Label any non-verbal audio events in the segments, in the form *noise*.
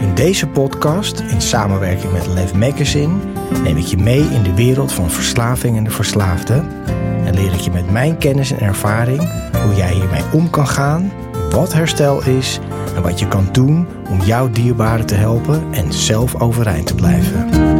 In deze podcast, in samenwerking met Lev Magazine, neem ik je mee in de wereld van verslaving en de verslaafde. En leer ik je met mijn kennis en ervaring hoe jij hiermee om kan gaan, wat herstel is en wat je kan doen om jouw dierbaren te helpen en zelf overeind te blijven.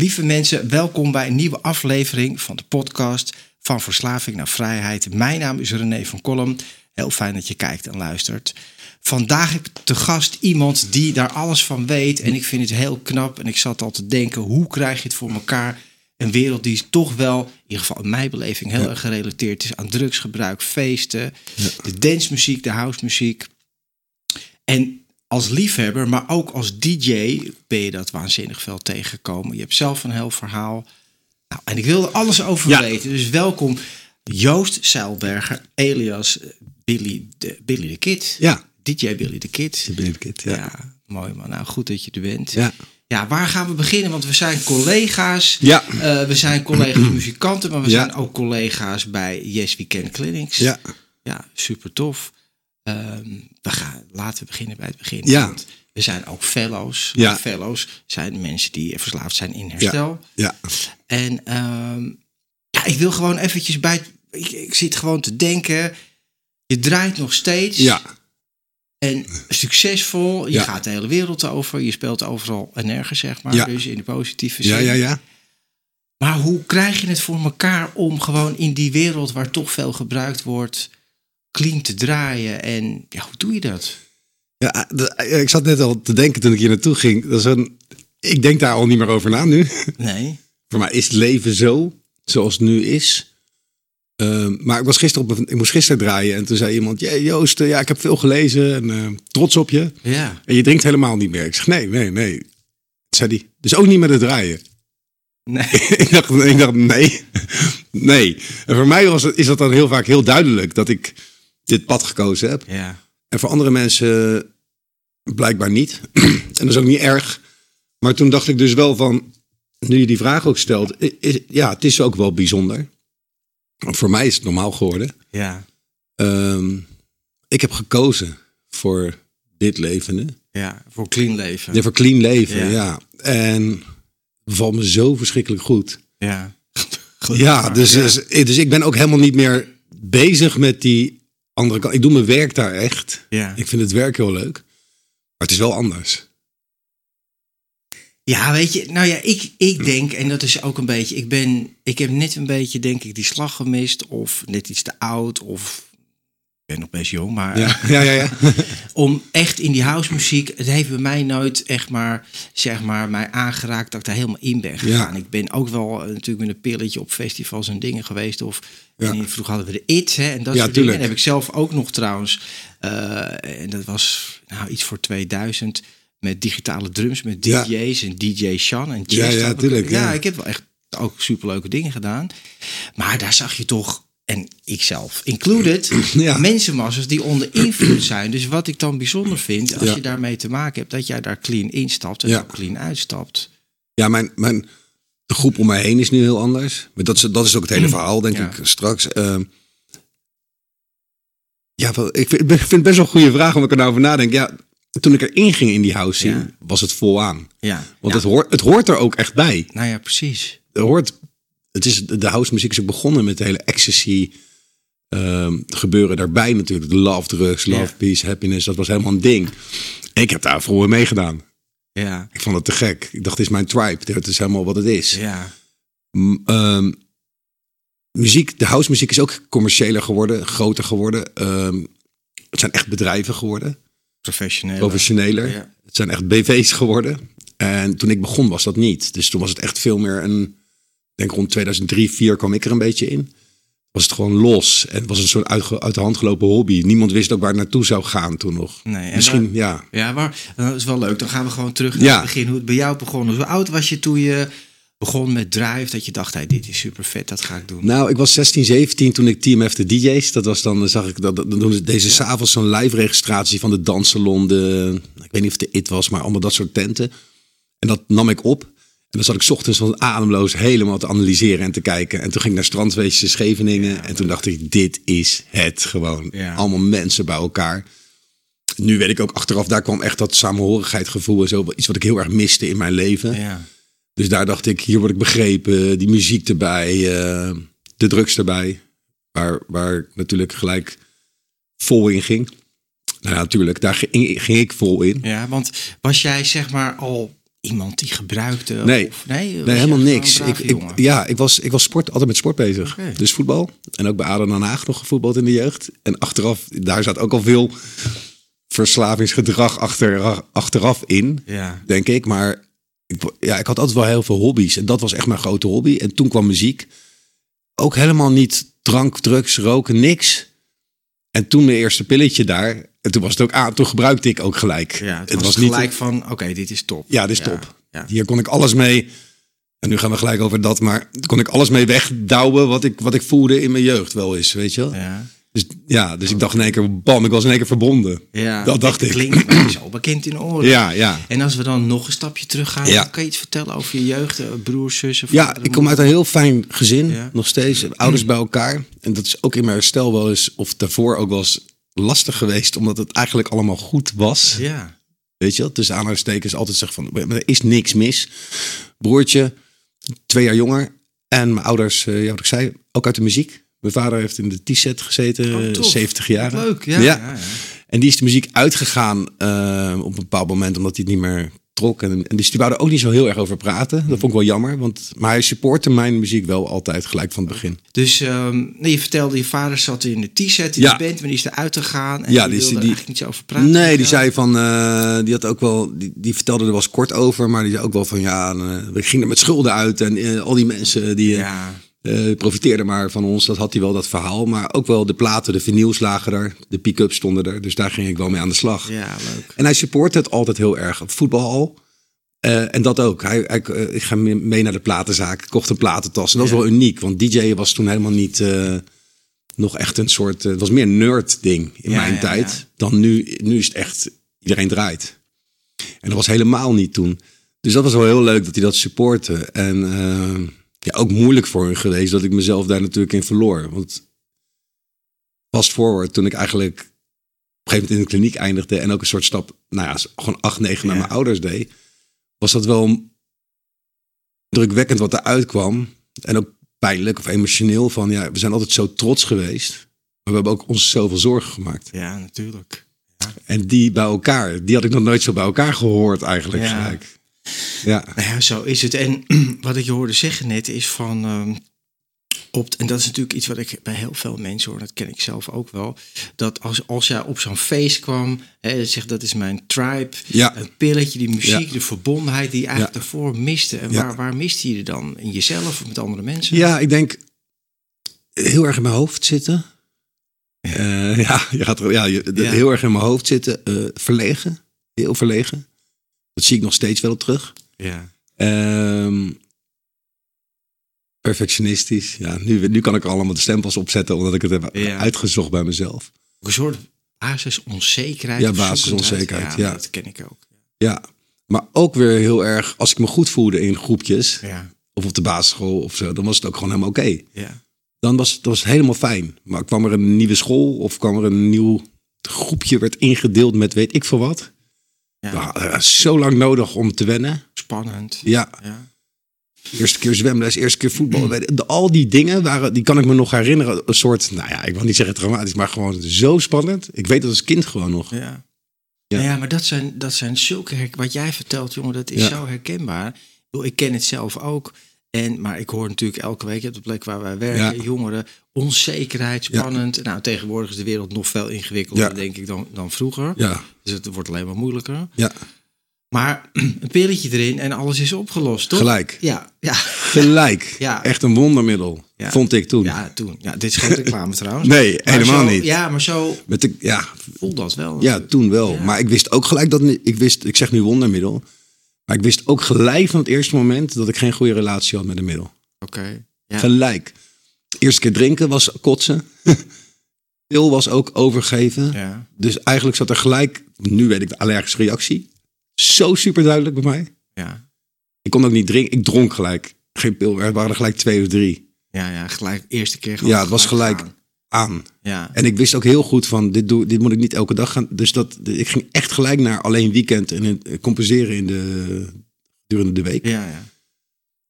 Lieve mensen, welkom bij een nieuwe aflevering van de podcast van Verslaving naar Vrijheid. Mijn naam is René van Kolm. Heel fijn dat je kijkt en luistert. Vandaag heb ik te gast iemand die daar alles van weet. En ik vind het heel knap. En ik zat al te denken, hoe krijg je het voor elkaar? Een wereld die toch wel, in ieder geval in mijn beleving, heel erg gerelateerd is aan drugsgebruik, feesten, de dancemuziek, de housemuziek. En als liefhebber, maar ook als DJ ben je dat waanzinnig veel tegengekomen. Je hebt zelf een heel verhaal. Nou, en ik wilde alles over Ja. weten. Dus welkom Joost Zeilberger, alias eh, Billy de, Billy de Kid. Ja, DJ Billy de Kid. de Benedict, Ja. ja. mooi man. Nou, goed dat je er bent. Ja. Ja, waar gaan we beginnen? Want we zijn collega's. Ja. Eh, we zijn collega's muzikanten, maar we Ja. zijn ook collega's bij Yes Weekend Clinics. Ja. Ja, super tof. Ehm, we gaan, laten we beginnen bij het begin. Ja. Want we zijn ook fellows. Ja. Fellows zijn mensen die verslaafd zijn in herstel. Ja. En ehm, ja, ik wil gewoon eventjes bij... Ik, ik zit gewoon te denken. Je draait nog steeds. Ja. En succesvol. Je Ja. gaat de hele wereld over. Je speelt overal en nergens, zeg maar. Ja. Dus in de positieve zin. Ja, ja, ja. Maar hoe krijg je het voor elkaar om gewoon in die wereld waar toch veel gebruikt wordt, clean te draaien? En ja, hoe doe je dat? ja de- ik zat net al te denken toen ik hier naartoe ging. Dat is een, ik denk daar al niet meer over na nu. *laughs* Nee. Voor mij is het leven zo, zoals het nu is. Ehm, maar ik, was gisteren op ik moest gisteren draaien en toen zei iemand... "Jee, Joost, eh, ja, ik heb veel gelezen en eh, trots op je. Ja. En je drinkt helemaal niet meer. Ik zeg, nee, nee, nee. Toen zei hij, dus ook niet met het draaien. Nee. *laughs* ik, dacht, ik dacht, nee. *laughs* Nee. En voor mij was is dat dan heel vaak heel duidelijk dat ik dit pad gekozen heb. Ja. En voor andere mensen blijkbaar niet. *clears throat* en dat is ook niet erg. Maar toen dacht ik dus wel van, nu je die vraag ook stelt, is, ja, het is ook wel bijzonder. Voor mij is het normaal geworden. Ja. Ehm, ik heb gekozen voor dit leven. hè. Ja. Voor clean leven. Ja, voor clean leven, Ja. ja. En bevalt me zo verschrikkelijk goed. Ja. Ja, dus, dus, dus ik ben ook helemaal niet meer bezig met die andere kant. Ik doe mijn werk daar echt. Ja. Ik vind het werk heel leuk. Maar het is wel anders. Ja, weet je, nou ja, ik, ik denk, en dat is ook een beetje, ik ben, ik heb net een beetje, denk ik, die slag gemist, of net iets te oud, of ben nog best jong, maar Ja, ja, ja. ja. *laughs* om echt in die house muziek, het heeft bij mij nooit echt maar, zeg maar, mij aangeraakt dat ik daar helemaal in ben gegaan. Ik ben ook wel eh, natuurlijk met een pilletje op festivals en dingen geweest, of Ja. en vroeger hadden we de IT, hè, en dat Ja, soort dingen. En heb ik zelf ook nog trouwens, eh, en dat was nou iets voor 2000, met digitale drums, met Ja. DJ's en DJ Shan en Ja, ja, tuurlijk, Ja, ja. ik heb wel echt ook superleuke dingen gedaan. Maar daar zag je toch, en ikzelf included, *clears throat* Ja. mensenmassas die onder invloed zijn. Dus wat ik dan bijzonder vind, als Ja. je daarmee te maken hebt, dat jij daar clean instapt en Ja. ook clean uitstapt. Ja, mijn, mijn, de groep om mij heen is nu heel anders. Maar dat is, dat is ook het hele verhaal, denk ik, straks. Ehm, ja, wel, ik vind, ik vind het best wel een goede vraag om ik er nou over nadenk. Ja, toen ik erin ging in die house was het vol aan. Ja, Want het, hoort, het hoort er ook echt bij. nou ja, precies. Er hoort, het is, de house muziek is ook begonnen met de hele ecstasy Ehm, gebeuren daarbij natuurlijk. Love drugs, love, peace, happiness. Dat was helemaal een ding. Ik heb daar vroeger meegedaan. Ja. Ik vond het te gek. Ik dacht, dit is mijn tribe. Dat is helemaal wat het is. Ja. Ehm, muziek, de house muziek is ook commerciëler geworden, groter geworden. Ehm, het zijn echt bedrijven geworden, professioneler. Ja. Het zijn echt BV's geworden. En toen ik begon was dat niet. Dus toen was het echt veel meer een, denk rond 2003, 2004 kwam ik er een beetje in. Was het gewoon los. En het was een soort uit, uit de hand gelopen hobby. Niemand wist ook waar het naartoe zou gaan toen nog. Nee, en Misschien, ja. Ja, maar dat is wel leuk. Dan gaan we gewoon terug naar Ja. het begin. Hoe het bij jou begon. Hoe oud was je toen je begon met Drive? Dat je dacht, hey, dit is super vet, dat ga ik doen. Nou, ik was 16, 17 toen ik TMF de DJ's. Dat was dan, zag ik dat. Dan doen ze deze s'avonds zo'n live registratie van de danssalon. De, ik weet niet of het de IT was, maar allemaal dat soort tenten. En dat nam ik op. En dan zat ik 's ochtends van ademloos helemaal te analyseren en te kijken. En toen ging ik naar strandfeestjes Scheveningen. en toen dacht ik, dit is het gewoon. Ja. Allemaal mensen bij elkaar. Nu weet ik ook achteraf, daar kwam echt dat samenhorigheid gevoel en zo. Iets wat ik heel erg miste in mijn leven. Ja. Dus daar dacht ik, hier word ik begrepen. Die muziek erbij, eh, de drugs erbij. Waar, waar ik natuurlijk gelijk vol in ging. Nou ja, natuurlijk, daar ging, ging ik vol in. ja, want was jij zeg maar al iemand die gebruikte? Nee. Of, nee, Nee, helemaal niks. Ik, ik, ja, ik was, ik was sport, altijd met sport bezig. Dus voetbal. En ook bij Aden Den Haag nog gevoetbald in de jeugd. En achteraf, daar zat ook al veel verslavingsgedrag achter, achteraf in. Ja. denk ik. Maar ik, ja, ik had altijd wel heel veel hobby's. En dat was echt mijn grote hobby. En toen kwam muziek. Ook helemaal niet drank, drugs, roken, niks. En toen mijn eerste pilletje daar. En toen was het ook aan. Toen gebruikte ik ook gelijk. Ja, het, was, gelijk van, oké, dit is top. Ja, dit is Ja, top. Ja. Hier kon ik alles mee. En nu gaan we gelijk over dat. Maar kon ik alles mee wegdouwen wat ik, wat ik voelde in mijn jeugd wel eens. Weet je wel? Ja. Dus, ja, dus ik dacht in één keer, bam, ik was in één keer verbonden. Ja, Dat dacht ik. Klinkt mij zo bekend in de oren. Ja, ja. En als we dan nog een stapje terug gaan, Ja. kan je iets vertellen over je jeugd, eh, broers, zussen? Ja, vader, ik kom uit een heel fijn gezin, Ja. nog steeds. *clears throat* Ouders bij elkaar. En dat is ook in mijn herstel wel eens, of daarvoor ook wel eens lastig geweest, omdat het eigenlijk allemaal goed was. Ja, Weet je wel? Tussen aanhalingstekens altijd zeggen van, er is niks mis. Broertje, twee jaar jonger. En mijn ouders, eh, ja, wat ik zei, ook uit de muziek. Mijn vader heeft in de T-set gezeten, Oh, eh, tof. 70 jaar. Leuk. Ja, Ja. ja. ja. En die is de muziek uitgegaan eh, op een bepaald moment, omdat hij het niet meer trok. En, en dus die wou er ook niet zo heel erg over praten. Dat vond ik wel jammer, want, maar hij supportte mijn muziek wel altijd gelijk van het begin. Dus ehm, nee, je vertelde, je vader zat in de T-set in Ja. de band, maar die is eruit gegaan. En Ja, die die wilde die- eigenlijk niet zo over praten. Nee, die zei van, eh, die had ook wel, die, die vertelde er wel eens kort over, maar die zei ook wel van, ja, eh, we gingen er met schulden uit en al die mensen die Ja, eh, profiteerden maar van ons. Dat had hij wel, dat verhaal. Maar ook wel de platen, de vinyls lagen er, de pick-ups stonden er. Dus daar ging ik wel mee aan de slag. ja, leuk. En hij supportte het altijd heel erg. Op voetbal al. Eh, en dat ook. Hij, hij, eh, ik ga mee naar de platenzaak. Ik kocht een platentas. En dat Ja. wel uniek. Want DJ was toen helemaal niet nog echt een soort... het was meer een nerd ding in Ja, mijn ja, tijd. Dan nu. Nu is het echt... Iedereen draait. En dat was helemaal niet toen. Dus dat was wel heel leuk dat hij dat supportte. En ja, ook moeilijk voor hem geweest dat ik mezelf daar natuurlijk in verloor. Want fast forward, toen ik eigenlijk op een gegeven moment in de kliniek eindigde en ook een soort stap, nou ja, gewoon acht, negen naar Ja. mijn ouders deed, was dat wel drukwekkend wat eruit kwam. En ook pijnlijk of emotioneel van, ja, we zijn altijd zo trots geweest. Maar we hebben ook ons zoveel zorgen gemaakt. Ja, natuurlijk. En die bij elkaar, die had ik nog nooit zo bij elkaar gehoord eigenlijk. Ja. gelijk. Ja. Nou ja, zo is het. En *clears throat* wat ik je hoorde zeggen net is van. ehm, op, en dat is natuurlijk iets wat ik bij heel veel mensen hoor, dat ken ik zelf ook wel. Dat als, als jij op zo'n feest kwam, hè, zegt dat is mijn tribe, Ja. een pilletje, die muziek, Ja. de verbondenheid die je eigenlijk daarvoor miste. En waar, waar miste je er dan? In jezelf of met andere mensen? Ja, ik denk heel erg in mijn hoofd zitten. Eh, *laughs* ja, je gaat er, ja, je, heel erg in mijn hoofd zitten. eh, verlegen. Heel verlegen. Dat zie ik nog steeds wel terug. Ja. Ehm, perfectionistisch. Ja, nu, nu kan ik er allemaal de stempels opzetten omdat ik het heb Ja. uitgezocht bij mezelf. Een soort basisonzekerheid. Ja, basisonzekerheid, zoekendheid. ja. dat ken ik ook. Ja, maar ook weer heel erg, als ik me goed voelde in groepjes, Ja, of op de basisschool of zo, dan was het ook gewoon helemaal oké. ja. dan was het was helemaal fijn. Maar kwam er een nieuwe school of kwam er een nieuw groepje, werd ingedeeld met weet ik veel wat. Ja. Nou, eh, zo lang nodig om te wennen. Spannend. Ja, Ja. Eerste keer zwemles, eerste keer voetbal. De- Al die dingen waren, die kan ik me nog herinneren. Een soort, nou ja, ik wil niet zeggen traumatisch, maar gewoon zo spannend. Ik weet dat als kind gewoon nog. Ja. Ja. Ja. ja, maar dat zijn, dat zijn zulke Wat jij vertelt, jongen, dat is Ja. zo herkenbaar. Ik ken het zelf ook. En, maar ik hoor natuurlijk elke week op de plek waar wij werken, Ja. jongeren, onzekerheid, spannend. Nou, tegenwoordig is de wereld nog veel ingewikkelder, Ja. denk ik, dan, dan vroeger. Ja, Dus het wordt alleen maar moeilijker. ja, Maar *clears throat* een pilletje erin en alles is opgelost, toch? gelijk. Ja, ja, Gelijk. *laughs* Ja. Echt een wondermiddel, Ja. vond ik toen. ja, toen. Ja, dit is geen reclame *laughs* trouwens. Nee, Maar helemaal zo- niet. Ja, maar zo Met de, ja, voelt dat wel. ja, toen wel. Ja. Maar ik wist ook gelijk dat, ik wist, ik zeg nu wondermiddel. Maar ik wist ook gelijk van het eerste moment dat ik geen goede relatie had met een middel. Oké. Ja. Gelijk. Eerste keer drinken was kotsen. *laughs* Pil was ook overgeven. ja. Dus eigenlijk zat er gelijk, nu weet ik de allergische reactie. Zo super duidelijk bij mij. Ja. Ik kon ook niet drinken. Ik dronk gelijk. Geen pil. Er waren er gelijk twee of drie Ja, ja, gelijk. Eerste keer Ja, het was gelijk. gaan. Aan. Ja. En ik wist ook heel goed van, dit, doe, dit moet ik niet elke dag gaan. Dus dat, ik ging echt gelijk naar alleen weekend en compenseren in de, durende de week. Ja, ja.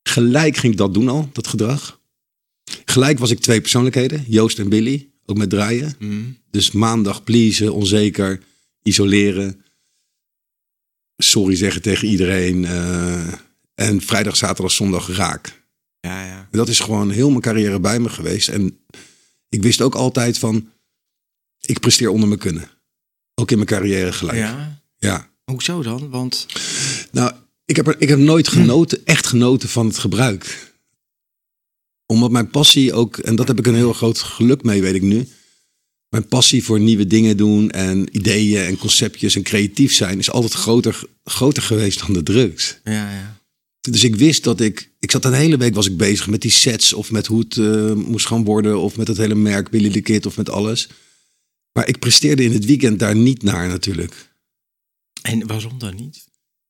Gelijk ging ik dat doen al, dat gedrag. Gelijk was ik twee persoonlijkheden, Joost en Billy, ook met draaien. Hm. Dus maandag pleasen, onzeker, isoleren. Sorry zeggen tegen iedereen. eh, en vrijdag, zaterdag, zondag raak. Ja, ja. En dat is gewoon heel mijn carrière bij me geweest. En ik wist ook altijd van, ik presteer onder mijn kunnen. Ook in mijn carrière gelijk. Ja. ja. Hoezo dan? Want Nou, ik heb, er, ik heb nooit genoten, echt genoten van het gebruik. Omdat mijn passie ook, en dat heb ik een heel groot geluk mee, weet ik nu. Mijn passie voor nieuwe dingen doen en ideeën en conceptjes en creatief zijn is altijd groter, groter geweest dan de drugs. ja, ja. Dus ik wist dat ik, ik zat een hele week was ik bezig met die sets of met hoe het eh, moest gaan worden of met het hele merk Billy the Kid of met alles. Maar ik presteerde in het weekend daar niet naar natuurlijk. En waarom dan niet?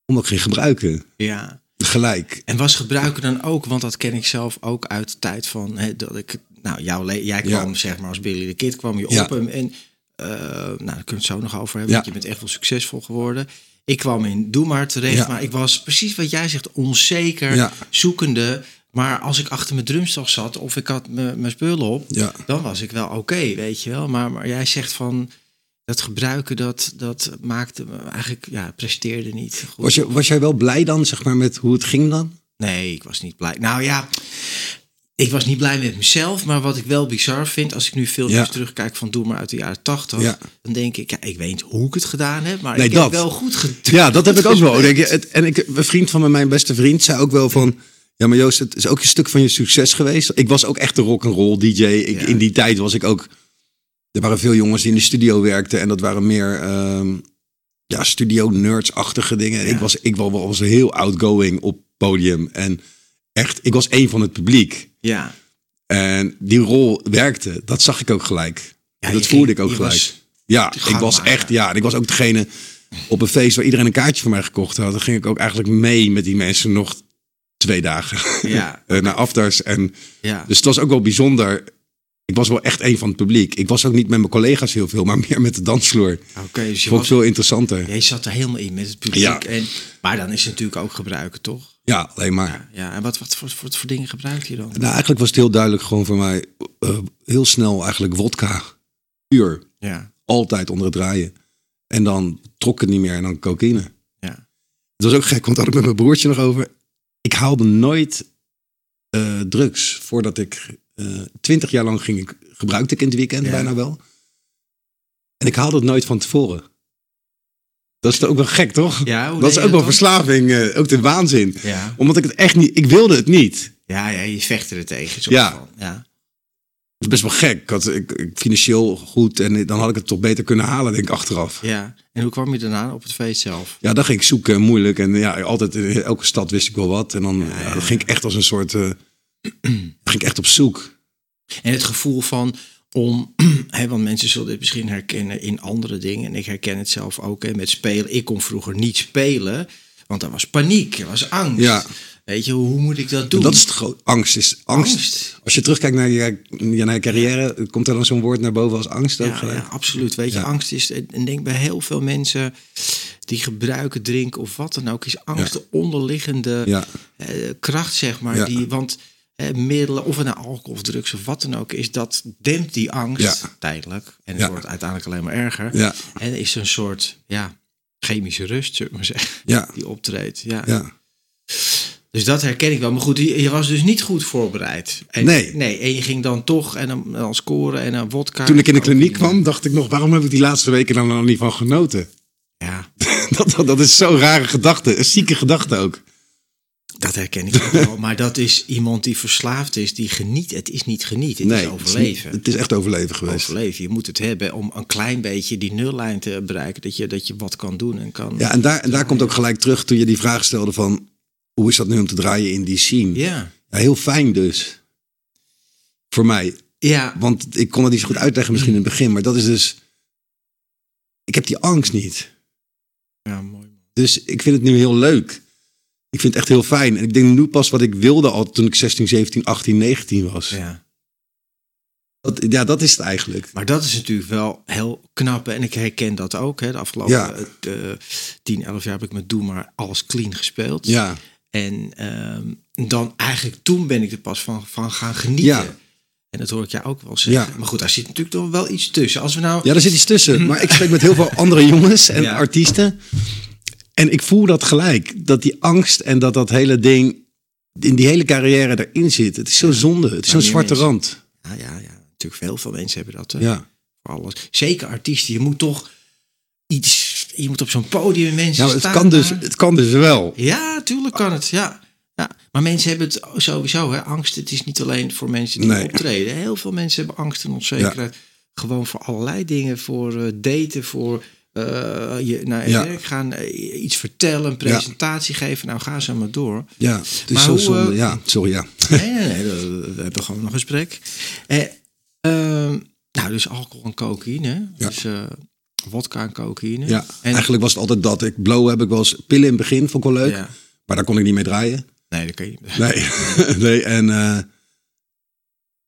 Omdat ik ging gebruiken. Ja. Gelijk. En was gebruiken dan ook, want dat ken ik zelf ook uit de tijd van hè, dat ik, nou, jouw jij kwam Ja. zeg maar als Billy de Kid kwam je Ja. op en, en eh, nou, daar kunnen we het zo nog over hebben, Ja. want je bent echt wel succesvol geworden. Ik kwam in Doe maar terecht, Ja. maar ik was precies wat jij zegt, onzeker, Ja. zoekende. Maar als ik achter mijn drumstel zat of ik had mijn mijn spullen op, Ja. dan was ik wel oké, weet je wel. Maar, maar jij zegt van dat gebruiken, dat, dat maakte me eigenlijk, ja, presteerde niet goed. Was, je, was jij wel blij dan, zeg maar, met hoe het ging dan? Nee, ik was niet blij. Nou ja, ik was niet blij met mezelf. Maar wat ik wel bizar vind, als ik nu filmpjes Ja. terugkijk van Doe maar uit de jaren tachtig. Ja. Dan denk ik, ja, ik weet niet hoe ik het gedaan heb. Maar Nee, ik dat. heb wel goed gedaan. Ja, dat heb ik ook wel. *laughs* Denk je, het, en ik, een vriend van me, mijn beste vriend, zei ook wel van... Ja, maar Joost, het is ook een stuk van je succes geweest. Ik was ook echt een rock'n'roll DJ. Ik, Ja. In die tijd was ik ook... Er waren veel jongens die in de studio werkten. En dat waren meer ehm, ja, studio-nerds-achtige dingen. En Ja. ik was, ik was, was heel outgoing op podium. En echt, ik was één van het publiek. Ja. En die rol werkte. Dat zag ik ook gelijk. Ja, dat je voelde ging- ik ook je gelijk. was ja, ik was echt, ja, en ik was ook degene op een feest waar iedereen een kaartje voor mij gekocht had. Dan ging ik ook eigenlijk mee met die mensen nog twee dagen Ja. *laughs* eh, naar aftars. En ja. dus het was ook wel bijzonder. Ik was wel echt een van het publiek. Ik was ook niet met mijn collega's heel veel, maar *laughs* meer met de dansvloer. Oké, dus je, Vond ik was, veel interessanter. jij zat er helemaal in met het publiek. Ja. En, maar dan is het natuurlijk ook gebruiken, toch? Ja, alleen maar. Ja. ja. En wat, wat, voor, voor, voor dingen gebruik je dan? Nou, eigenlijk was het heel duidelijk gewoon voor mij eh, heel snel eigenlijk wodka. Puur. Ja. Altijd onder het draaien. En dan trok het niet meer en dan cocaïne. Ja. Het was ook gek, want daar had ik met mijn broertje nog over. Ik haalde nooit eh, drugs voordat ik... eh, Twintig jaar lang ging ik, gebruikte ik in het weekend Ja. bijna wel. En ik haalde het nooit van tevoren. Dat is ook wel gek, toch? Ja, dat is ook wel verslaving, eh, ook de waanzin. Ja. Omdat ik het echt niet... Ik wilde het niet. Ja, ja, je vechtte er tegen. Ja. Van. ja. Dat is best wel gek. Ik had ik, ik- financieel goed en dan had ik het toch beter kunnen halen, denk ik, achteraf. Ja. En hoe kwam je daarna op het feest zelf? Ja, dan ging ik zoeken, moeilijk. En ja, altijd in elke stad wist ik wel wat. En dan, ja, dan ging ik echt als een soort... eh, *clears throat* ging ik echt op zoek. En het gevoel van om, *clears throat* hè, want mensen zullen dit misschien herkennen in andere dingen. En ik herken het zelf ook hè, met spelen. Ik kon vroeger niet spelen, want er was paniek, er was angst. Ja. Weet je, hoe moet ik dat doen? Dat is het groot. Angst is angst. Angst. Als je terugkijkt naar je, naar je carrière, komt er dan zo'n woord naar boven als angst ook ja, gelijk? ja, absoluut. Weet je, Ja. angst is, en denk bij heel veel mensen die gebruiken, drinken of wat dan ook, is angst de onderliggende eh, kracht, zeg maar. Die, want eh, middelen, of het nou alcohol of drugs of wat dan ook is, dat dempt die angst Ja. tijdelijk. En het Ja. wordt uiteindelijk alleen maar erger. Ja. En is een soort ja, chemische rust, zullen we maar zeggen, die optreedt. Ja. Dus dat herken ik wel. Maar goed, je, was dus niet goed voorbereid. En, Nee. Nee, en je ging dan toch en dan, dan scoren en een wodka. Toen ik in de kliniek kwam, dacht ik nog, waarom heb ik die laatste weken dan nog niet van genoten? Ja, *laughs* Dat, dat, dat is zo'n rare gedachte, een zieke gedachte ook. Dat herken ik ook wel. Maar dat is iemand die verslaafd is, die geniet. Het is niet geniet, het nee, is overleven. Het is echt overleven geweest. overleven. Je moet het hebben om een klein beetje die nullijn te bereiken. Dat je, dat je wat kan doen en kan. Ja, en daar, en daar komt ook gelijk terug toen je die vraag stelde van... hoe is dat nu om te draaien in die scene? Ja. Ja, heel fijn dus. Voor mij. Ja. Want ik kon het niet zo goed uitleggen misschien in het begin. Maar dat is dus... Ik heb die angst niet. ja, mooi. Dus ik vind het nu heel leuk. Ik vind het echt heel fijn. En ik denk nu pas wat ik wilde al toen ik 16, 17, 18, 19 was. Ja. Dat, ja, dat is het eigenlijk. Maar dat is natuurlijk wel heel knap. En ik herken dat ook. Hè. De afgelopen Ja. eh, 10, 11 jaar heb ik met Doe maar alles clean gespeeld. Ja, En ehm, dan eigenlijk toen ben ik er pas van, van gaan genieten. Ja. En dat hoor ik jou ook wel zeggen. Ja. Maar goed, daar zit natuurlijk toch wel iets tussen. Als we nou... ja, daar zit iets tussen. *laughs* Maar ik spreek met heel veel andere jongens en Ja. artiesten. En ik voel dat gelijk. Dat die angst en dat dat hele ding in die hele carrière erin zit. Het is zo zonde. Het is zo'n zwarte mensen. rand. Ja, ja, ja. Natuurlijk veel, veel mensen hebben dat. Ja. Voor alles. Zeker artiesten. Je moet toch iets... Je moet op zo'n podium mensen maar het staan kan, dus, het kan dus wel. Ja, tuurlijk kan het. Ja. Ja, maar mensen hebben het sowieso, hè, angst. Het is niet alleen voor mensen die Nee. optreden. Heel veel mensen hebben angst en onzekerheid. Gewoon voor allerlei dingen. Voor eh, daten, voor je naar je Ja. werk gaan, eh, iets vertellen, een presentatie geven. Nou, ga zo maar door. Ja, het is Maar zo hoe, zonde. eh, Ja, sorry, ja. *laughs* Nee, nee, nee, we we hebben gewoon nog een gesprek. Eh, ehm, nou, dus alcohol en cocaïne. Ja. Dus eh wodka en cocaïne. ja. En, Eigenlijk was het altijd dat. Ik blow heb ik wel eens pillen in het begin, vond ik wel leuk. Ja. Maar daar kon ik niet mee draaien. Nee, dat kan je niet. Nee, *laughs* nee en eh,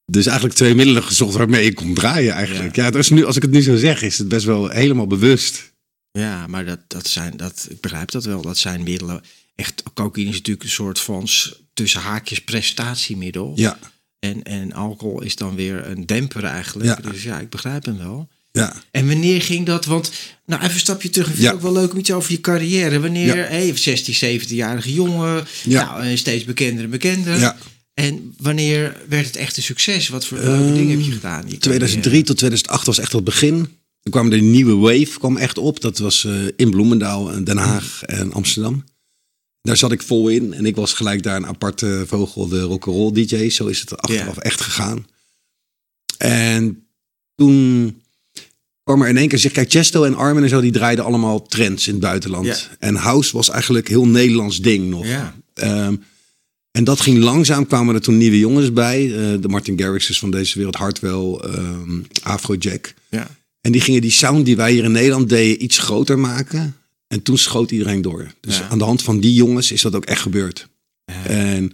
dus eigenlijk twee middelen gezocht waarmee ik kon draaien eigenlijk. Ja, dat is nu, als ik het nu zo zeg, is het best wel helemaal bewust. Ja, maar dat, dat zijn, dat, ik begrijp dat wel. Dat zijn middelen. Echt, cocaïne is natuurlijk een soort van tussen haakjes prestatiemiddel. Ja, En, en alcohol is dan weer een demper eigenlijk. Ja. Dus ja, ik begrijp hem wel. ja. En wanneer ging dat? Want, nou even een stapje terug. Ik vind Ja. het ook wel leuk om iets over je carrière. Wanneer, Ja. hey, 16, 17-jarige jongen. Ja. Nou, steeds bekender en bekender. Ja. En wanneer werd het echt een succes? Wat voor leuke dingen heb je gedaan? in je 2003 carrière? tot 2008 was echt het begin. Toen kwam de nieuwe wave kwam echt op. Dat was eh, in Bloemendaal, en Den Haag en Amsterdam. Daar zat ik vol in. En ik was gelijk daar een aparte vogel, de rock'n'roll DJ. Zo is het achteraf Ja. echt gegaan. En toen kwam er in één keer, zeg, kijk, Chesto en Armin en zo, die draaiden allemaal trends in het buitenland. Ja. En house was eigenlijk heel Nederlands ding nog. Ja. Ehm, en dat ging langzaam, kwamen er toen nieuwe jongens bij. eh, de Martin Garrixes van deze wereld, Hartwell, ehm Afrojack. Ja. En die gingen die sound die wij hier in Nederland deden iets groter maken. En toen schoot iedereen door. Dus Ja. aan de hand van die jongens is dat ook echt gebeurd. En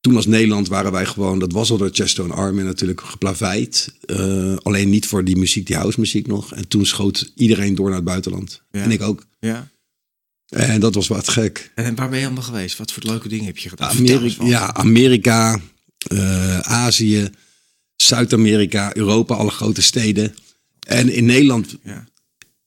toen als Nederland waren wij gewoon, dat was al door Chesto en Armin natuurlijk geplaveid. Eh, alleen niet voor die muziek, die house muziek nog. En toen schoot iedereen door naar het buitenland. Ja. En ik ook. ja. En dat was wat gek. En waar ben je allemaal geweest? Wat voor leuke dingen heb je gedaan? Amerika, ja, Amerika, eh, Azië, Zuid-Amerika, Europa, alle grote steden. En in Nederland, Ja.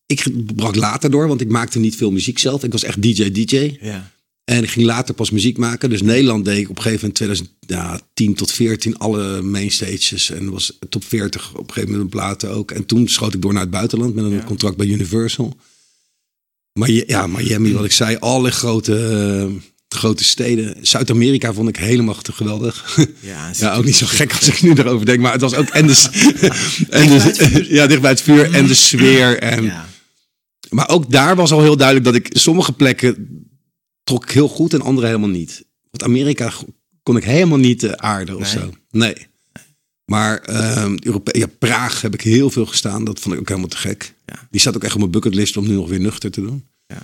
ik brak later door, want ik maakte niet veel muziek zelf. Ik was echt DJ-DJ. Ja. En ik ging later pas muziek maken. Dus Nederland deed ik op een gegeven moment 2010 tot 14 alle mainstages. En was top 40 op een gegeven moment een platen ook. En toen schoot ik door naar het buitenland met een Ja. contract bij Universal. Maar ja, Miami, wat ik zei, alle grote, eh, grote steden. Zuid-Amerika vond ik helemaal te geweldig. Ja, *laughs* Ja, ook niet zo gek als ik nu erover denk. Maar het was ook en de, *laughs* en de, *laughs* ja, dicht bij het vuur en de sfeer. En, Ja. Maar ook daar was al heel duidelijk dat ik sommige plekken trok heel goed en andere helemaal niet. Want Amerika kon ik helemaal niet eh, aarden of Nee. zo. Nee. Maar Europe ja, Praag heb ik heel veel gestaan. Dat vond ik ook helemaal te gek. Ja. Die staat ook echt op mijn bucketlist om nu nog weer nuchter te doen. Ja.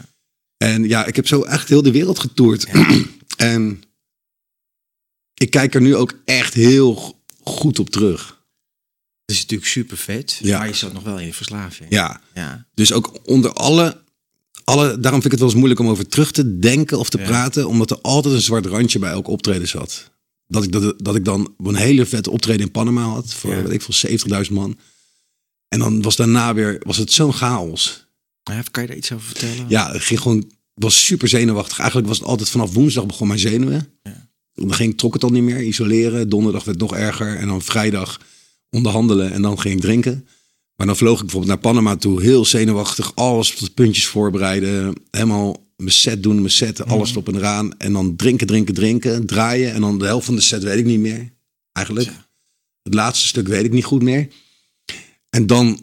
En ja, ik heb zo echt heel de wereld getoerd. *clears throat* en ik kijk er nu ook echt heel goed op terug. Dat is natuurlijk super vet. Ja. Maar je zat nog wel in de verslaving. Ja, Ja. dus ook onder alle alle, daarom vind ik het wel eens moeilijk om over terug te denken of te Ja. praten. Omdat er altijd een zwart randje bij elk optreden zat. Dat ik, dat, dat ik dan een hele vette optreden in Panama had. Voor, Ja. weet ik veel, 70.000 man. En dan was daarna weer, was het zo'n chaos. Ja, kan je daar iets over vertellen? Ja, het ging gewoon, was super zenuwachtig. Eigenlijk was het altijd vanaf woensdag begon mijn zenuwen. Ja. Dan ging, trok het al niet meer, isoleren. Donderdag werd het nog erger. En dan vrijdag onderhandelen en dan ging ik drinken. Maar dan vloog ik bijvoorbeeld naar Panama toe, heel zenuwachtig. Alles tot puntjes voorbereiden. Helemaal mijn set doen, mijn set, alles Mhm. op en eraan. En dan drinken, drinken, drinken, draaien. En dan de helft van de set weet ik niet meer, eigenlijk. Het laatste stuk weet ik niet goed meer. En dan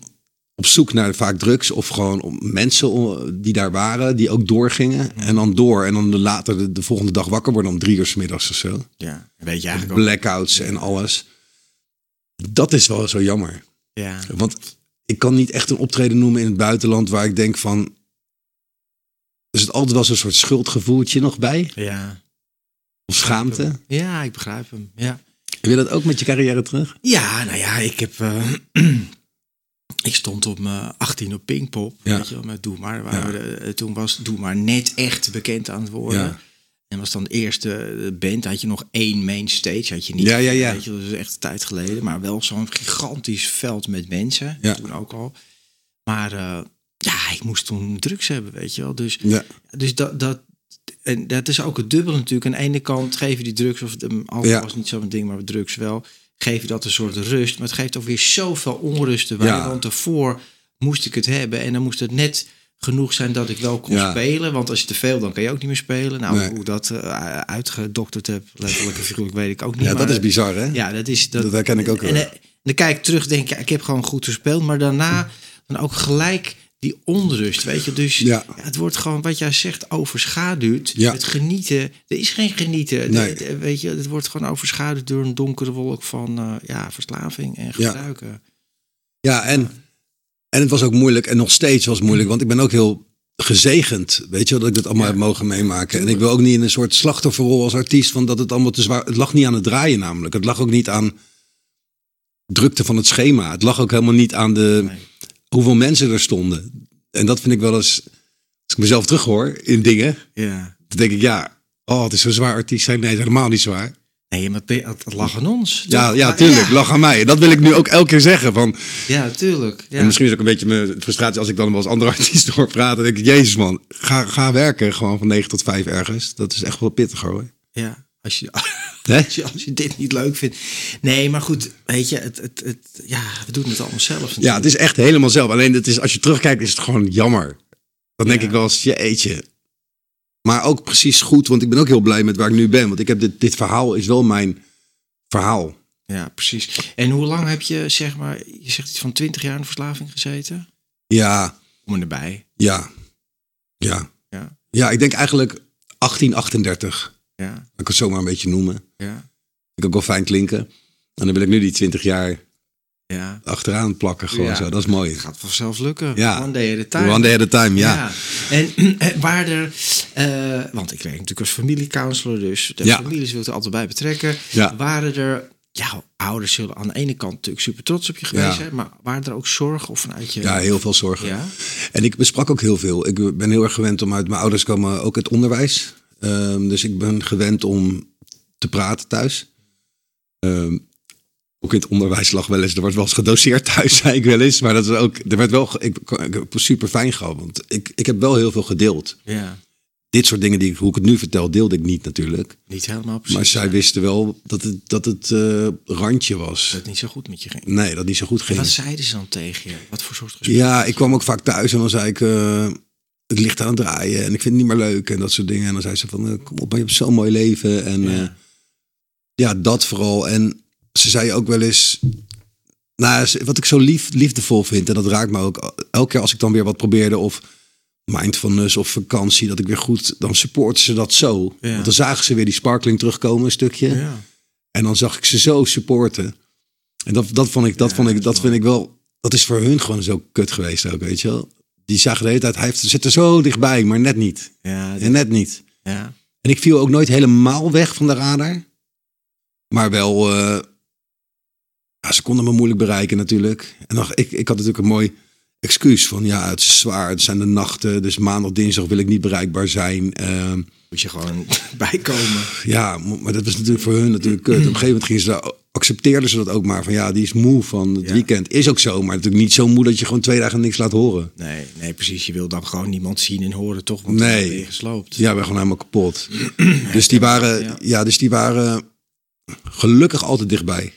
op zoek naar vaak drugs of gewoon om mensen die daar waren, die ook doorgingen. En dan door. En dan de later de, de volgende dag wakker worden om drie uur 's middags of zo. Ja, weet je eigenlijk ook. Blackouts en alles. Dat is wel zo jammer. Ja, Want ik kan niet echt een optreden noemen in het buitenland waar ik denk van. Er zit altijd wel zo'n soort schuldgevoeltje nog bij. ja. Of schaamte. Ja, ik begrijp hem. Ja. Wil je dat ook met je carrière terug? Ja, nou ja, ik heb. eh, *clears throat* ik stond op mijn 18 op Pinkpop. Ja. Weet je wel, met Doe maar. Waar Ja. we de- eh, toen was Doe maar net echt bekend aan het worden. Ja. En was dan de eerste eh, band. Had je nog één main stage. Had je niet. Ja, ja, ja. Weet je, dat is echt een tijd geleden. Maar wel zo'n gigantisch veld met mensen. Ja. Toen ook al. Maar eh, ja, ik moest toen drugs hebben, weet je wel. Dus Ja. dus dat, dat, en dat is ook het dubbel natuurlijk. Aan de ene kant je die drugs, of de alcohol Ja. was niet zo'n ding, maar drugs wel. Geef je dat een soort rust. Maar het geeft ook weer zoveel onrust erbij. Ja. Want daarvoor moest ik het hebben. En dan moest het net genoeg zijn dat ik wel kon Ja. spelen. Want als je te veel, dan kan je ook niet meer spelen. Nou, Nee. hoe dat eh, uitgedokterd heb, letterlijk en figuurlijk, weet ik ook niet. Ja, maar, dat is bizar, hè? Ja, dat is... Dat herken ik ook En, wel. eh, dan kijk ik terug, denk ik, ja, ik heb gewoon goed gespeeld. Maar daarna dan ook gelijk die onrust, weet je. Dus Ja. ja, het wordt gewoon, wat jij zegt, overschaduwd. Ja. Het genieten, er is geen genieten. Nee. De- de- weet je, het wordt gewoon overschaduwd door een donkere wolk van eh, ja, verslaving en gebruiken. Ja, en, en het was ook moeilijk. En nog steeds was het moeilijk. Want ik ben ook heel gezegend. Weet je dat ik dit allemaal Ja. heb mogen meemaken. En ik wil ook niet in een soort slachtofferrol als artiest. Van dat het allemaal te zwaar... Het lag niet aan het draaien namelijk. Het lag ook niet aan drukte van het schema. Het lag ook helemaal niet aan de, Nee. hoeveel mensen er stonden. En dat vind ik wel eens... Als ik mezelf terughoor in dingen... Ja. Dan denk ik, ja... Oh, het is zo zwaar artiest zijn. Nee, het is helemaal niet zwaar. Nee, maar het, lag aan ons. Ja, toch? ja, Maar- tuurlijk. Ja, Lach aan mij. Dat wil ik nu ook elke keer zeggen. Van, ja tuurlijk. Ja. En misschien is ook een beetje mijn frustratie als ik dan wel als andere *laughs* artiesten hoor praten. Dan denk ik, jezus man, ga, ga werken gewoon van 9 tot 5 ergens. Dat is echt wel pittiger hoor. ja. Als je, *laughs* als, je, als je dit niet leuk vindt. Nee, maar goed, weet je, het, het, het, ja, we doen het allemaal zelf. Ja, het is echt helemaal zelf. Alleen het is, als je terugkijkt is het gewoon jammer. Dan denk Ja. ik wel eens, jeetje. Maar ook precies goed, want ik ben ook heel blij met waar ik nu ben. Want ik heb dit, dit verhaal is wel mijn verhaal. Ja, precies. En hoe lang heb je, zeg maar, je zegt iets van 20 jaar in verslaving gezeten? Ja, Kom er erbij. ja, ja. Ja, Ja, ik denk eigenlijk 1838. ja, Ik kan het zo maar een beetje noemen. ja, ik ook wel fijn klinken. En dan wil ik nu die 20 jaar ja. achteraan plakken gewoon Ja. zo. Dat is mooi. Het gaat vanzelf lukken. Ja. One day at a time. One day at a time, ja. En *clears throat* waar er, eh, want ik werk natuurlijk als familiecounselor, dus de Ja. families wil ik er altijd bij betrekken. Ja. Waren er, ja, ouders zullen aan de ene kant natuurlijk super trots op je geweest zijn, maar waren er ook zorgen of vanuit je... Ja, heel veel zorgen. Ja? En ik besprak ook heel veel. Ik ben heel erg gewend om uit mijn ouders komen ook het onderwijs. Ehm, dus ik ben gewend om te praten thuis. Ehm, ook in het onderwijs lag wel eens, er wordt wel eens gedoseerd thuis, *laughs* zei ik wel eens. Maar dat is ook, er werd wel, ik, ik heb super fijn gehad, want ik, ik heb wel heel veel gedeeld. Ja, Dit soort dingen, die, hoe ik het nu vertel, deelde ik niet natuurlijk. niet helemaal precies. Maar zij wisten wel dat het, dat het eh, randje was. Dat het niet zo goed met je ging. Nee, dat niet zo goed En ging. wat zeiden ze dan tegen je? Wat voor soort? Ja, ik kwam ook vaak thuis en dan zei ik, eh, het ligt aan het draaien en ik vind het niet meer leuk en dat soort dingen. En dan zei ze van, eh, kom op, maar je hebt zo'n mooi leven. En Ja. ja. ja, dat vooral. En ze zei ook wel eens, nou, wat ik zo lief, liefdevol vind, en dat raakt me ook, elke keer als ik dan weer wat probeerde of mindfulness of vakantie, dat ik weer goed, dan supporten ze dat zo. Ja. Want dan zagen ze weer die sparkling terugkomen een stukje. Ja. En dan zag ik ze zo supporten. En dat, dat vond ik, dat Ja, vond ik, dat vind ik wel, dat is voor hun gewoon zo kut geweest ook, weet je wel. Die zagen de hele tijd, hij heeft, zit er zo dichtbij, maar net niet. Ja, En net niet. ja. En ik viel ook nooit helemaal weg van de radar. Maar wel, eh, ja, ze konden me moeilijk bereiken natuurlijk. En dan, ik, ik had natuurlijk een mooi excuus van ja, het is zwaar, het zijn de nachten, dus maandag, dinsdag wil ik niet bereikbaar zijn. Ehm, Moet je gewoon *laughs* bijkomen. ja, maar dat was natuurlijk voor hun natuurlijk kut. Op een gegeven moment gingen ze daar, accepteerden ze dat ook maar van ja, die is moe van het Ja. weekend. Is ook zo, maar natuurlijk niet zo moe dat je gewoon twee dagen niks laat horen. Nee, nee, precies. Je wil dan gewoon niemand zien en horen, toch? Want Nee. ben je gesloopt. Ja, we zijn gewoon helemaal kapot. *clears throat* dus die waren, Ja. ja, dus die waren gelukkig altijd dichtbij.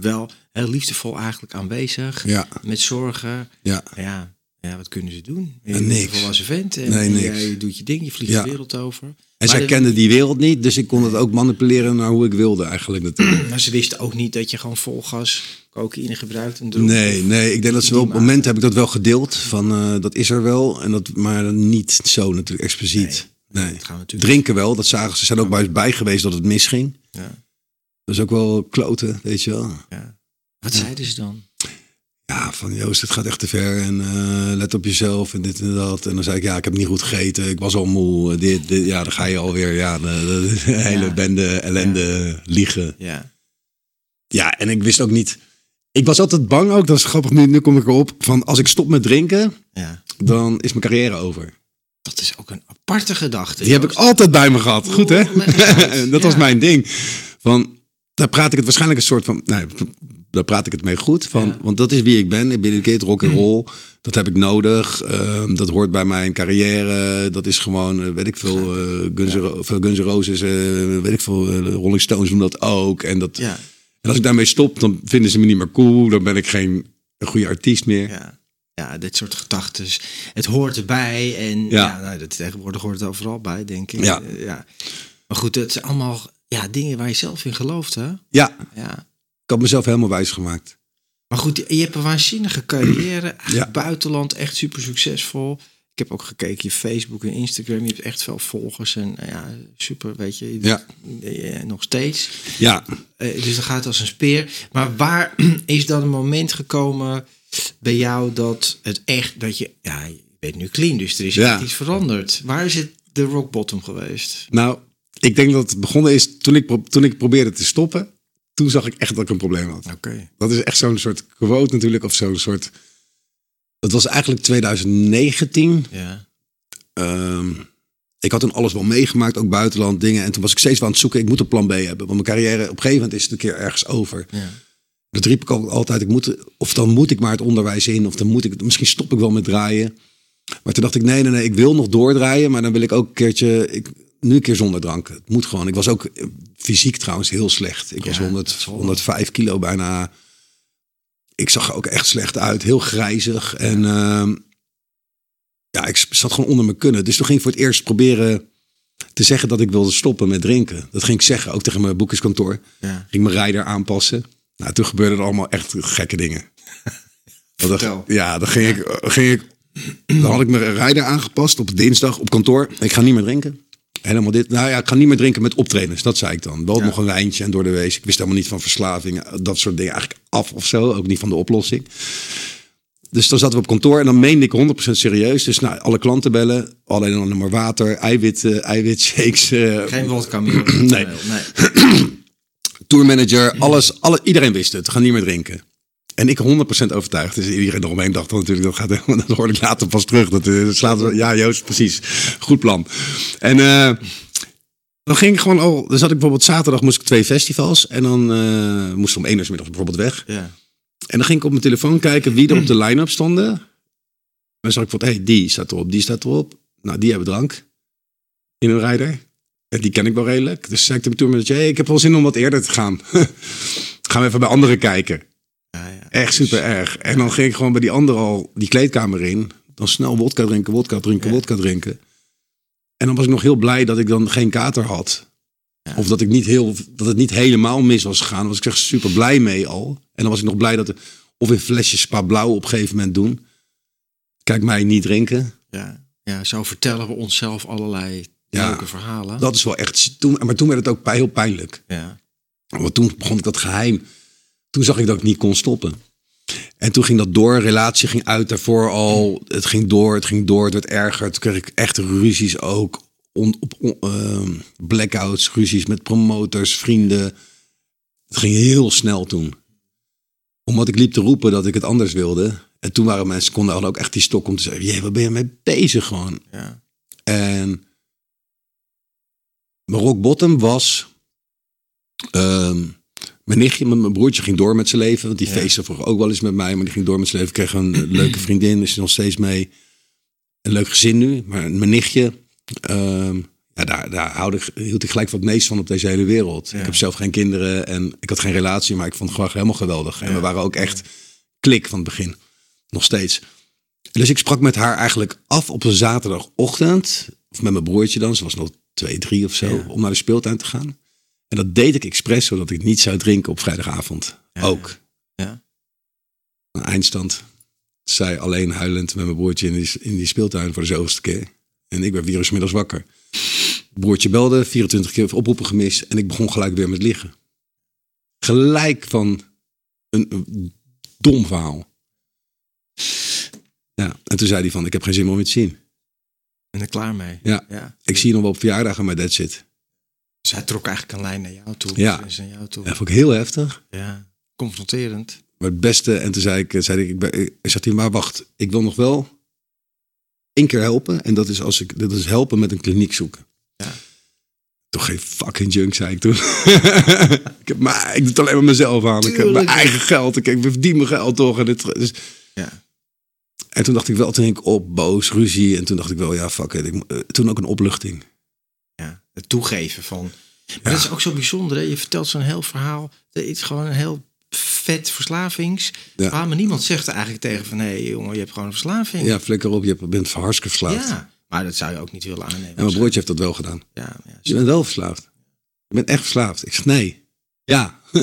Wel heel liefdevol eigenlijk aanwezig. Ja, Met zorgen. ja. Ja, ja wat kunnen ze doen? Je Ja, bent niks. een vent. En Nee, niks. jij doet je ding, je vliegt de wereld over. En Maar zij de- kenden die wereld niet, dus ik kon het ook manipuleren naar hoe ik wilde eigenlijk natuurlijk. Maar ze wisten ook niet dat je gewoon vol gas cocaïne gebruikt en droeg. Nee, nee, ik denk dat ze wel op het moment heb ik dat wel gedeeld. Van eh, dat is er wel. En dat, maar niet zo natuurlijk expliciet. Nee. Dat gaan we natuurlijk. Drinken wel, dat zagen ze. Ze zijn ook bij, bij geweest dat het misging. Ja, Dat is ook wel kloten, weet je wel. ja. Wat zeiden ze dan? Ja, van Joost, het gaat echt te ver. En eh, let op jezelf en dit en dat. En dan zei ik, ja, ik heb niet goed gegeten. Ik was al moe. Dit, dit. Ja, dan ga je alweer. Ja, de, de hele Ja. bende ellende liegen. Ja, Ja, en ik wist ook niet... Ik was altijd bang ook, dat is grappig, nu, nu kom ik erop. Van als ik stop met drinken, ja. dan is mijn carrière over. Dat is ook een aparte gedachte. Die heb ik altijd bij me gehad. Goed, hè? uit. *laughs* dat was mijn ding. Daar praat ik het waarschijnlijk een soort van... Nee, daar praat ik het mee goed. Van, Ja. Want dat is wie ik ben. Ik ben een keer rock and roll. Dat heb ik nodig. Ehm, dat hoort bij mijn carrière. Dat is gewoon, eh, weet ik veel, eh Guns, veel N' Roses, eh, weet ik veel, Rolling Stones doen dat ook. En, dat, Ja, en als ik daarmee stop, dan vinden ze me niet meer cool. Dan ben ik geen goede artiest meer. ja. Ja, dit soort gedachten. Het hoort erbij. En ja, Ja. nou, dat, tegenwoordig hoort het overal bij, denk ik. Ja. Ja. Maar goed, het zijn allemaal ja, dingen waar je zelf in gelooft, hè? Ja, Ja. ik had mezelf helemaal wijs gemaakt. Maar goed, je hebt een waanzinnige carrière. *clears throat* Ja. Buitenland echt super succesvol. Ik heb ook gekeken, je Facebook en Instagram. Je hebt echt veel volgers. En eh, ja, super, weet je. Ja. eh, nog steeds. Ja, Eh, dus dat gaat als een speer. Maar waar *clears throat* is dan een moment gekomen bij jou dat het echt, dat je, ja, je bent nu clean, dus er is Ja. echt iets veranderd. Waar is het de rock bottom geweest? Nou, ik denk dat het begonnen is toen ik, toen ik probeerde te stoppen. Toen zag ik echt dat ik een probleem had. Oké. Dat is echt zo'n soort quote natuurlijk. Of zo'n soort... Het was eigenlijk 2019. Ja. Ehm, ik had toen alles wel meegemaakt, ook buitenland dingen. En toen was ik steeds wel aan het zoeken. Ik moet een plan B hebben. Want mijn carrière, op een gegeven moment is het een keer ergens over. ja. Dat riep ik al- altijd. Ik moet, of dan moet ik maar het onderwijs in. Of dan moet ik, misschien stop ik wel met draaien. Maar toen dacht ik, nee, nee, nee. Ik wil nog doordraaien. Maar dan wil ik ook een keertje... Ik, nu een keer zonder drank. Het moet gewoon. Ik was ook eh, fysiek trouwens heel slecht. Ik was Ja, 100, dat zal wel. 105 kilo bijna. Ik zag er ook echt slecht uit. Heel grijzig. En ehm, ja, ik zat gewoon onder mijn kunnen. Dus toen ging ik voor het eerst proberen te zeggen dat ik wilde stoppen met drinken. Dat ging ik zeggen, ook tegen mijn boekerskantoor. ja. Ging mijn rijder aanpassen. Nou, toen gebeurden er allemaal echt gekke dingen. *laughs* Ja, dan ging ik, ging ik, dan had ik mijn rijder aangepast op dinsdag op kantoor. Ik ga niet meer drinken. Helemaal dit. Nou ja, ik ga niet meer drinken met optredens. Dat zei ik dan. Wel nog een lijntje en door de wees. Ik wist helemaal niet van verslaving. Dat soort dingen eigenlijk af of zo. Ook niet van de oplossing. Dus dan zaten we op kantoor en dan meende ik 100% serieus. Dus nou, alle klanten bellen. Alleen dan maar water, eiwit, eiwitshakes. eh, Geen wodka meer. *clears throat* Nee. nee. *clears throat* tourmanager, alles, alle, iedereen wist het. Ga niet meer drinken. En ik 100% overtuigd. Dus iedereen eromheen dacht dan natuurlijk, dat gaat *laughs* dat hoorde ik later pas terug. Dat, eh, dat slaat, ja, Joost, precies. Goed plan. En eh, dan ging ik gewoon al, dan zat ik bijvoorbeeld zaterdag moest ik twee festivals. En dan eh moest ik om één uur 's middags bijvoorbeeld weg. Ja. En dan ging ik op mijn telefoon kijken wie er op de line-up stonden. En dan zag ik van, hé, hey, die staat erop, die staat erop. Nou, die hebben drank in hun rijder. En die ken ik wel redelijk. Dus zei ik tegen mijn tourmanager, hey, ik heb wel zin om wat eerder te gaan. *laughs* gaan we even bij anderen kijken. Echt super erg. En dan ging ik gewoon bij die andere al die kleedkamer in. Dan snel wodka drinken, wodka drinken, wodka drinken. En dan was ik nog heel blij dat ik dan geen kater had. Of dat, ik niet heel, dat het niet helemaal mis was gegaan. Daar was ik echt super blij mee al. En dan was ik nog blij dat... er- Of in flesjes spa blauw op een gegeven moment doen. Kijk mij niet drinken. Ja. ja, zo vertellen we onszelf allerlei Ja. leuke verhalen. Dat is wel echt... Toen, maar toen werd het ook heel pijnlijk. Ja. Want toen begon ik dat geheim. Toen zag ik dat ik niet kon stoppen. En toen ging dat door. Relatie ging uit daarvoor al. Het ging door, het ging door. Het werd erger. Toen kreeg ik echt ruzies ook. On, op, on- ehm, blackouts, ruzies met promotors, vrienden. Het ging heel snel toen. Omdat ik liep te roepen dat ik het anders wilde. En toen waren mensen, konden hadden ook echt die stok om te zeggen, jee, wat ben je mee bezig gewoon? Ja. En mijn rock bottom was, ehm, mijn nichtje, mijn broertje ging door met zijn leven. Want die Ja. feestte vroeger ook wel eens met mij, maar die ging door met zijn leven. Kreeg een leuke *clears throat* vriendin, is er nog steeds mee. Een leuk gezin nu, maar mijn nichtje, ehm, ja, daar, daar ik- hield ik gelijk wat meest van op deze hele wereld. Ja. Ik heb zelf geen kinderen en ik had geen relatie, maar ik vond het gewoon helemaal geweldig. En we waren ook echt klik van het begin. Nog steeds. Dus ik sprak met haar eigenlijk af op een zaterdagochtend. Of met mijn broertje dan. Ze was nog twee, drie of zo. Om naar de speeltuin te gaan. En dat deed ik expres, zodat ik niet zou drinken op vrijdagavond. Ja. Ook. Ja. Een eindstand. Zij alleen huilend met mijn broertje in die, in die speeltuin voor de zoveelste keer. En ik werd vier uur 's middags wakker. Broertje belde, 24 keer oproepen gemist. En ik begon gelijk weer met liggen. Gelijk van een, een dom verhaal. Ja, en toen zei hij van, ik heb geen zin meer om je te zien. En er klaar mee. Ja. ja. Ik zie je nog wel op verjaardagen, maar that's it. Dus hij trok eigenlijk een lijn naar jou toe. Ja. Naar jou toe. Dat vond ik heel heftig. Ja. Confronterend. Maar het beste, en toen zei ik, zei ik, ik, ben, ik zat hier, maar wacht, ik wil nog wel één keer helpen. En dat is, als ik, dat is helpen met een kliniek zoeken. Ja. Toch geen fucking junk, zei ik toen. *laughs* ik, heb maar, ik doe het alleen maar mezelf aan. Ik heb mijn eigen geld. Ik, ik verdien mijn geld toch. En, dit, dus, Ja. en toen dacht ik wel, toen ging ik op, boos, ruzie. En toen dacht ik wel, ja, fuck it. Ik, eh, toen ook een opluchting. Het toegeven van. Maar dat is ook zo bijzonder. Hè? Je vertelt zo'n heel verhaal. Het is gewoon een heel vet verslavings. Ja. verhaal, Maar niemand zegt er eigenlijk tegen van... hé hey, jongen, je hebt gewoon een verslaving. Ja, flikker op, je bent hartstikke verslaafd. Ja. Maar dat zou je ook niet willen aannemen. En mijn broertje heeft dat wel gedaan. Ja, ja. Je bent wel verslaafd. Je bent echt verslaafd. Ik zeg nee. Ja. *laughs*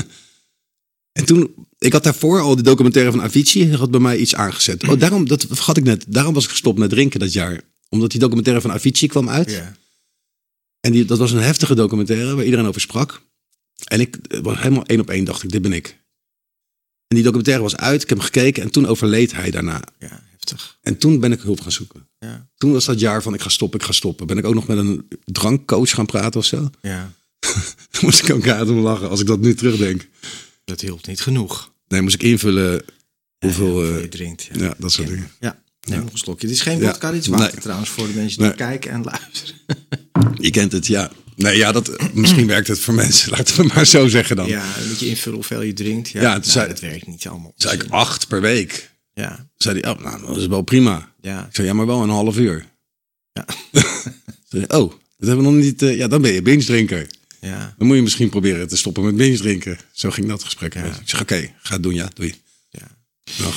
en toen, ik had daarvoor al de documentaire van Avicii, had bij mij iets aangezet. Oh, daarom, dat vergat ik net. Daarom was ik gestopt met drinken dat jaar. Omdat die documentaire van Avicii kwam uit. Ja. En die, dat was een heftige documentaire waar iedereen over sprak. En ik eh, was helemaal één op één, dacht ik, dit ben ik. En die documentaire was uit, ik heb hem gekeken en toen overleed hij daarna. ja, heftig. En toen ben ik hulp gaan zoeken. Ja. Toen was dat jaar van ik ga stoppen, ik ga stoppen. Ben ik ook nog met een drankcoach gaan praten of zo. ja. Toen *laughs* moest ik ook uit om lachen als ik dat nu terugdenk. Dat hielp niet genoeg. Nee, moest ik invullen hoeveel... Hoeveel eh, je drinkt. Ja. ja, dat soort dingen. Ja. Neem nog een slokje. Dit is geen vodka, dit is water Nee. trouwens voor de mensen die Nee. kijken en luisteren. Je kent het, ja. Nee, ja, dat, misschien werkt het voor mensen. *laughs* Laten we maar zo zeggen dan. Ja, moet je invullen hoeveel je drinkt. Ja, Ja, Nou, toen zei- dat werkt niet allemaal. Zei ik acht per week. Ja, Zei hij, oh, nou, dat is wel prima. ja, Ik zei, ja, maar wel een half uur. Ja. *laughs* Zei oh, dat hebben we nog niet... eh, ja, dan ben je binge drinker. ja. Dan moet je misschien proberen te stoppen met binge drinken. Zo ging dat gesprek. Ja. Ik zeg, oké, ga het doen, ja, doei.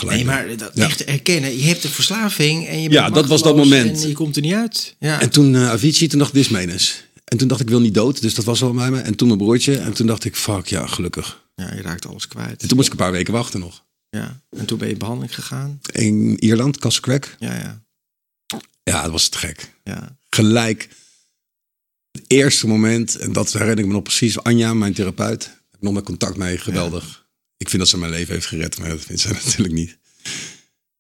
Nee, maar dat Ja. echt erkennen. Je hebt een verslaving en je Ja, dat was dat moment. En je komt er niet uit. Ja, En toen eh Avicii, toen dacht ik, dit is menens. En toen dacht ik, ik wil niet dood. Dus dat was al bij me. En toen mijn broertje. En toen dacht ik, fuck, ja, gelukkig. ja, je raakt alles kwijt. En toen moest ik een paar weken wachten nog. Ja. En toen ben je in behandeling gegaan. In Ierland, Castle. Ja, ja, Ja, dat was te gek. ja. Gelijk. Het eerste moment, en dat herinner ik me nog precies. Anja, mijn therapeut. Heb ik nog met contact mee. Geweldig. Ik vind dat ze mijn leven heeft gered. Maar dat vindt ze *laughs* natuurlijk niet.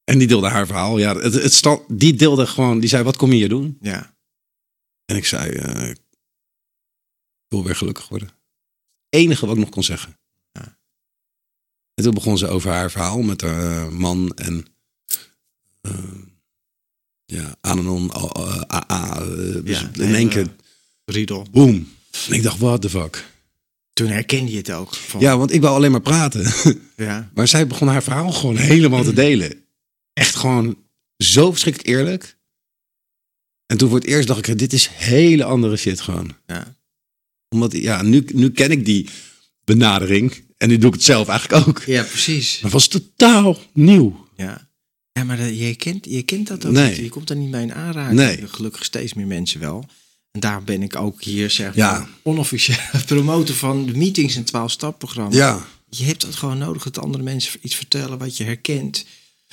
En die deelde haar verhaal. Ja, het, het stand, die deelde gewoon, die zei, wat kom je hier doen? ja. En ik zei, eh, ik wil weer gelukkig worden. Enige wat ik nog kon zeggen. Ja. En toen begon ze over haar verhaal met haar man en eh, ja, Ananon, eh, AA. eh, dus Ja, in één keer, Riedel. boom. En ik dacht, what the fuck. Toen herkende je het ook. Van, Ja, want ik wou alleen maar praten. *laughs* ja. Maar zij begon haar verhaal gewoon helemaal te delen. Echt gewoon zo verschrikkelijk eerlijk. En toen voor het eerst dacht ik, dit is hele andere shit gewoon. ja. Omdat, ja, nu, nu ken ik die benadering. En nu doe ik het zelf eigenlijk ook. Ja, precies. Maar het was totaal nieuw. Ja, ja maar je, kent, je kent dat ook Nee. niet. Je komt er niet mee in aanraking. Nee. Gelukkig steeds meer mensen wel. En daar ben ik ook hier, zeg Ja. maar, onofficieel *laughs* promoten van de meetings en 12-stap-programma. Ja, Je hebt dat gewoon nodig dat andere mensen iets vertellen wat je herkent.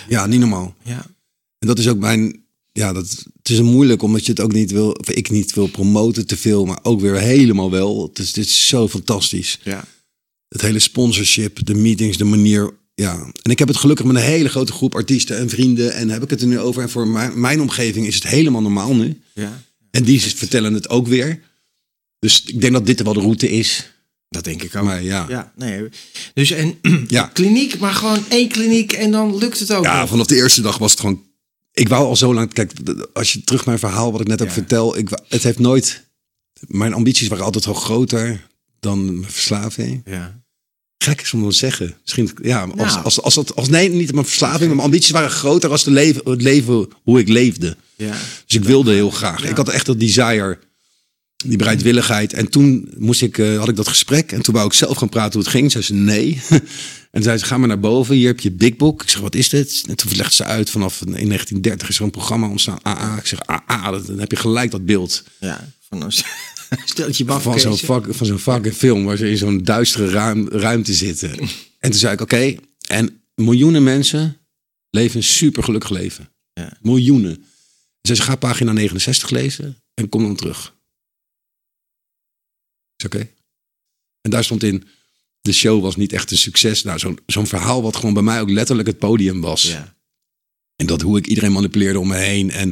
ja, niet normaal. Ja, En dat is ook mijn... Ja, dat, het is moeilijk omdat je het ook niet wil... Of ik niet wil promoten te veel, maar ook weer helemaal wel. Het is, dit is zo fantastisch. ja, Het hele sponsorship, de meetings, de manier... Ja, en ik heb het gelukkig met een hele grote groep artiesten en vrienden. En heb ik het er nu over. En voor mijn, mijn omgeving is het helemaal normaal nu. ja. En die vertellen het ook weer. Dus ik denk dat dit wel de route is. Dat denk ik ook. Maar ja. Ja, nee. Dus en *clears throat* Ja. kliniek, maar gewoon één kliniek en dan lukt het ook. Ja, nog. vanaf de eerste dag was het gewoon. Ik wou al zo lang. Kijk, als je terug mijn verhaal, wat ik net ook Ja. vertel. Ik, het heeft nooit. Mijn ambities waren altijd wel groter dan mijn verslaving. Ja. Gek is om te zeggen. Misschien, ja, als, Nou. als, als, dat- als, nee, niet mijn verslaving, maar mijn ambities waren groter als de leven, het leven hoe ik leefde. Ja. Dus ik wilde heel graag. Ja. Ik had echt dat desire, die bereidwilligheid. En toen moest ik, eh, had ik dat gesprek en toen wou ik zelf gaan praten hoe het ging. Zei ze nee. *laughs* en zei ze, ga maar naar boven, hier heb je Big Book. Ik zeg, wat is dit? En toen legde ze uit, vanaf in 1930 is er een programma ontstaan, AA. Ik zeg, AA, dan heb je gelijk dat beeld. Ja. Van *laughs* steltje baf. Van zo'n fuck, van zo'n fucking film waar ze in zo'n duistere ruim, ruimte zitten. *laughs* En toen zei ik, oké, en miljoenen mensen leven een super gelukkig leven. Ja. Miljoenen. Ze zei, ga pagina 69 lezen en kom dan terug. Ik zei, oké. En daar stond in, de show was niet echt een succes. Nou, zo'n zo'n verhaal wat gewoon bij mij ook letterlijk het podium was. Ja. En dat hoe ik iedereen manipuleerde om me heen. En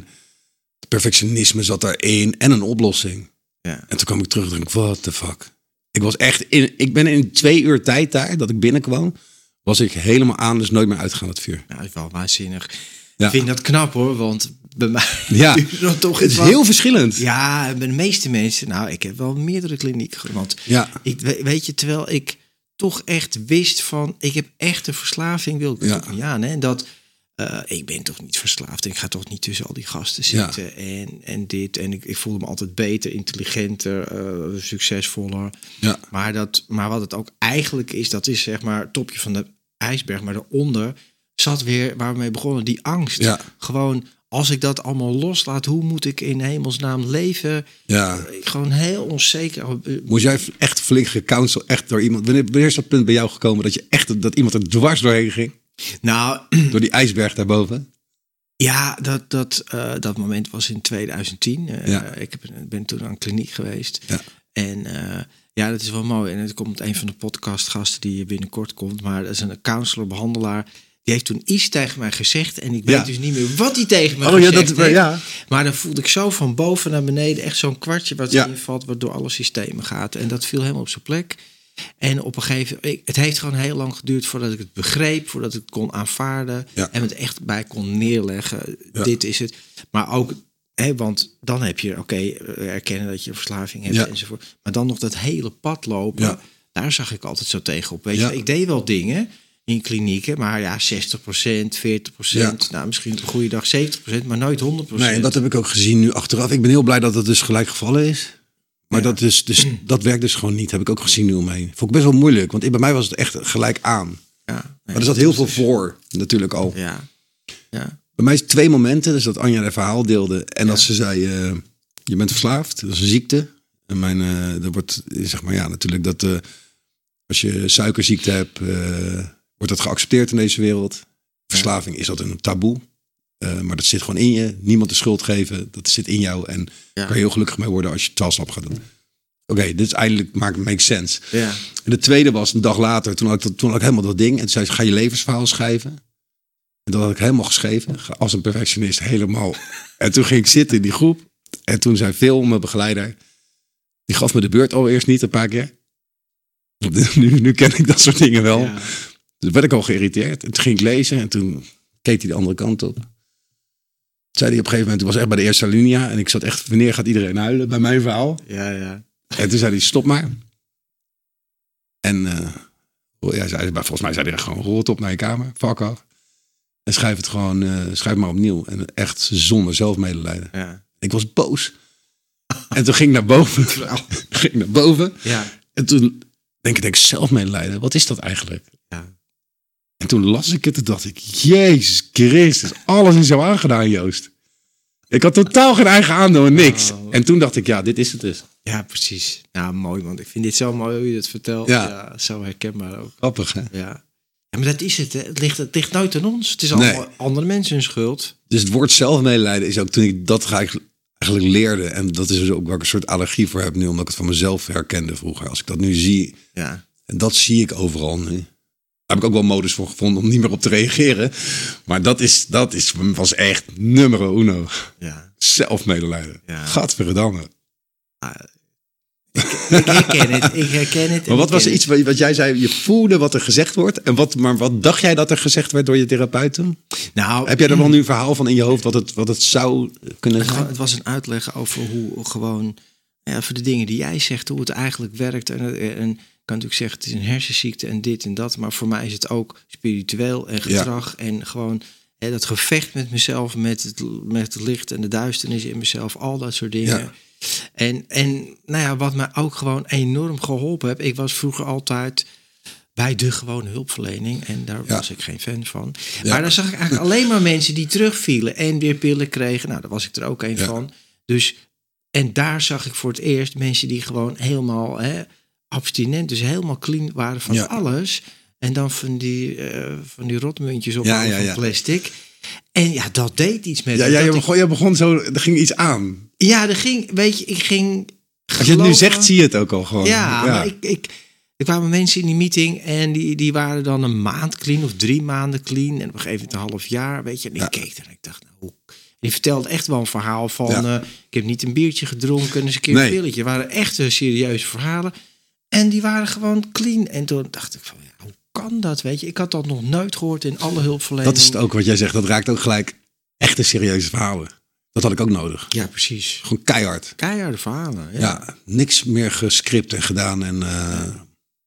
het perfectionisme zat daarin. En een oplossing. Ja. En toen kwam ik terug en dacht ik, what the fuck. Ik was echt, in, ik ben in twee uur tijd daar, dat ik binnenkwam, was ik helemaal aan, dus nooit meer uitgaan het vuur. Ja, dat is wel waanzinnig. Ja. Ik vind dat knap hoor, want bij mij *laughs* Ja. toch Het is heel verschillend. Ja, bij de meeste mensen, nou, ik heb wel meerdere klinieken gehad. Want Ja. ik we- weet je, terwijl ik toch echt wist van, ik heb echt een verslaving, wil ik Ja. niet aan. Hè? Dat, eh, ik ben toch niet verslaafd. Ik ga toch niet tussen al die gasten Ja. zitten en, en dit. En ik, ik voelde me altijd beter, intelligenter, eh, succesvoller. Ja. Maar, dat, maar wat het ook eigenlijk is, dat is zeg maar het topje van de ijsberg. Maar daaronder zat weer, waar we mee begonnen, die angst. Ja. Gewoon, als ik dat allemaal loslaat, hoe moet ik in hemelsnaam leven? Ja. Gewoon heel onzeker. Moest jij echt flink gecounseld, echt door iemand, wanneer, wanneer is dat punt bij jou gekomen dat je echt, dat iemand er dwars doorheen ging? Nou, Door die ijsberg daarboven? ja, dat, dat, eh, dat moment was in 2010. Eh, Ja. Ik heb, ben toen aan kliniek geweest. Ja. En eh, ja, dat is wel mooi. En het komt een van de podcastgasten die binnenkort komt. Maar dat is een counselor, behandelaar. Die heeft toen iets tegen mij gezegd. En ik weet Ja. dus niet meer wat hij tegen me Oh ja, dat- heeft. ja. Maar dan voelde ik zo van boven naar beneden. Echt zo'n kwartje wat Ja. erin valt. Wat door alle systemen gaat. En dat viel helemaal op zijn plek. En op een gegeven moment, het heeft gewoon heel lang geduurd voordat ik het begreep, voordat ik het kon aanvaarden Ja. en het echt bij kon neerleggen. Ja. Dit is het. Maar ook, hè, want dan heb je, oké, erkennen dat je verslaving hebt Ja. enzovoort. Maar dan nog dat hele pad lopen, Ja. daar zag ik altijd zo tegenop. Weet je, ik deed wel dingen in klinieken, maar ja, 60%, 40%, nou misschien op een goede dag 70%, maar nooit 100%. Nee, en dat heb ik ook gezien nu achteraf. Ik ben heel blij dat het dus gelijk gevallen is. Maar Ja. dat, is, dus, *clears throat* dat werkt dus gewoon niet. Heb ik ook gezien nu omheen. Vond ik best wel moeilijk. Want bij mij was het echt gelijk aan. ja, nee, Maar er zat heel veel is- voor, natuurlijk al. Ja, ja, Bij mij is twee momenten. Dus dat Anja haar verhaal deelde. En dat ze zei, eh, je bent verslaafd. Dat is een ziekte. En mijn, er wordt, zeg maar ja, natuurlijk dat eh, als je suikerziekte hebt, wordt dat geaccepteerd in deze wereld. Verslaving is dat een taboe. Eh, maar dat zit gewoon in je. Niemand de schuld geven. Dat zit in jou. En Ja. kan je heel gelukkig mee worden als je twaalfstap gaat doen. Oké, dit is eindelijk maakt makes sense. ja. En de tweede was een dag later, toen had ik, dat, toen had ik helemaal dat ding. En toen zei ze, ga je levensverhaal schrijven? En dat had ik helemaal geschreven, ge- als een perfectionist, helemaal. En toen ging ik zitten in die groep. En toen zei Phil, mijn begeleider, die gaf me de beurt al eerst niet een paar keer. *laughs* Nu, nu ken ik dat soort dingen wel. Ja. Dus werd ik al geïrriteerd. En toen ging ik lezen en toen keek hij de andere kant op. Zei hij op een gegeven moment, toen was echt bij de eerste alinea. En ik zat echt, wanneer gaat iedereen huilen bij mijn verhaal? Ja, ja. En toen zei hij, stop maar. En eh, oh, ja, zei, maar volgens mij zei hij gewoon, rot op naar je kamer, fuck off. En schrijf het gewoon, eh, schrijf maar opnieuw. En echt zonder zelfmedelijden. Ja. Ik was boos. En toen ging ik naar boven. *laughs* ging naar boven. Ja. En toen denk ik, denk ik, zelfmedelijden, wat is dat eigenlijk? En toen las ik het en dacht ik, Jezus Christus, alles is jou aangedaan, Joost. Ik had totaal geen eigen aandeel en niks. Oh. En toen dacht ik, ja, dit is het dus. Ja, precies. Ja, mooi, want ik vind dit zo mooi hoe je het vertelt. Ja. Ja. zo herkenbaar ook. Grappig, hè? Ja. ja, maar dat is het. Hè. Het, ligt, het ligt nooit aan ons. Het is Nee. allemaal andere mensen hun schuld. Dus het woord zelfmedelijden is ook toen ik dat eigenlijk, eigenlijk leerde. En dat is dus ook waar ik een soort allergie voor heb nu, omdat ik het van mezelf herkende vroeger. Als ik dat nu zie, Ja, en dat zie ik overal nu. Heb ik ook wel modus voor gevonden om niet meer op te reageren. Maar dat, is, dat is, was echt nummer uno. ja. Zelfmedelijden. Ja. Gadverdamme. Ah, Ik herken het, ik herken het. *laughs* Maar wat was iets wat, wat jij zei? Je voelde wat er gezegd wordt. En wat, maar wat dacht jij dat er gezegd werd door je therapeut toen? Nou, Heb jij er wel nu een verhaal van in je hoofd wat het, wat het zou kunnen wa- zijn? Het was een uitleg over hoe gewoon, ja, voor de dingen die jij zegt, hoe het eigenlijk werkt. En, en kan natuurlijk zeggen, het is een hersenziekte en dit en dat. Maar voor mij is het ook spiritueel en gedrag. En gewoon hè, dat gevecht met mezelf, met het, met het licht en de duisternis in mezelf. Al dat soort dingen. Ja. En, en nou ja, wat mij ook gewoon enorm geholpen heeft. Ik was vroeger altijd bij de gewone hulpverlening. En daar Ja. was ik geen fan van. Ja. Maar daar zag ik eigenlijk alleen maar mensen die terugvielen en weer pillen kregen. Nou, daar was ik er ook een Ja. van. Dus, en daar zag ik voor het eerst mensen die gewoon helemaal hè, abstinent, dus helemaal clean waren van Ja. alles. En dan van die, eh, van die rotmuntjes op Ja, ja, plastic. En ja, dat deed iets met Ja, me. ja, ik- begon, begon zo, er ging iets aan. ja, er ging, weet je, ik ging. Als je het nu zegt, zie je het ook al gewoon. ja, maar ik, ik, er kwamen mensen in die meeting en die, die waren dan een maand clean of drie maanden clean. En op een gegeven moment een half jaar, weet je. En ik keek er en ik dacht, nou, hoe... Die vertelde echt wel een verhaal van, Ja. eh, ik heb niet een biertje gedronken en eens een keer Nee. een pilletje. Het waren echt eh, serieuze verhalen. En die waren gewoon clean. En toen dacht ik van, ja, hoe kan dat, weet je? Ik had dat nog nooit gehoord in alle hulpverlening. Dat is het ook wat jij zegt. Dat raakt ook gelijk echte serieuze verhalen. Dat had ik ook nodig. Ja, precies. Gewoon keihard. Keiharde verhalen. Ja. Ja, niks meer gescript en gedaan. En, eh,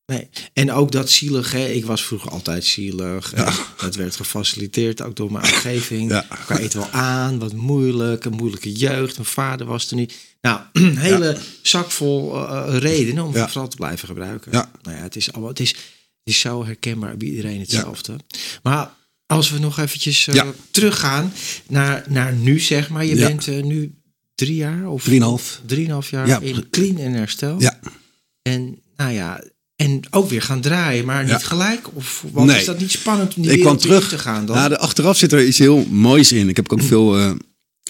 Nee. En ook dat zielig, hè? ik was vroeger altijd zielig. Dat werd gefaciliteerd ook door mijn omgeving. Ja. Ik het wel aan, wat moeilijk, een moeilijke jeugd. Mijn vader was er niet. Nou, *clears throat* een hele zak vol eh, redenen om Ja. het vooral te blijven gebruiken. Ja. Nou ja, het is, allemaal, het, is, het is zo herkenbaar bij iedereen hetzelfde. Maar als we nog eventjes Ja. teruggaan naar, naar nu, zeg maar. Je bent nu drie jaar of Drieënhalf. drieënhalf jaar Ja. in clean en herstel. ja, En nou ja, en ook weer gaan draaien, maar niet Ja. gelijk? Of wat Nee. is dat niet spannend om die ik kwam terug. te gaan dan? Nou, de, achteraf zit er iets heel moois in. Ik heb ook veel. eh,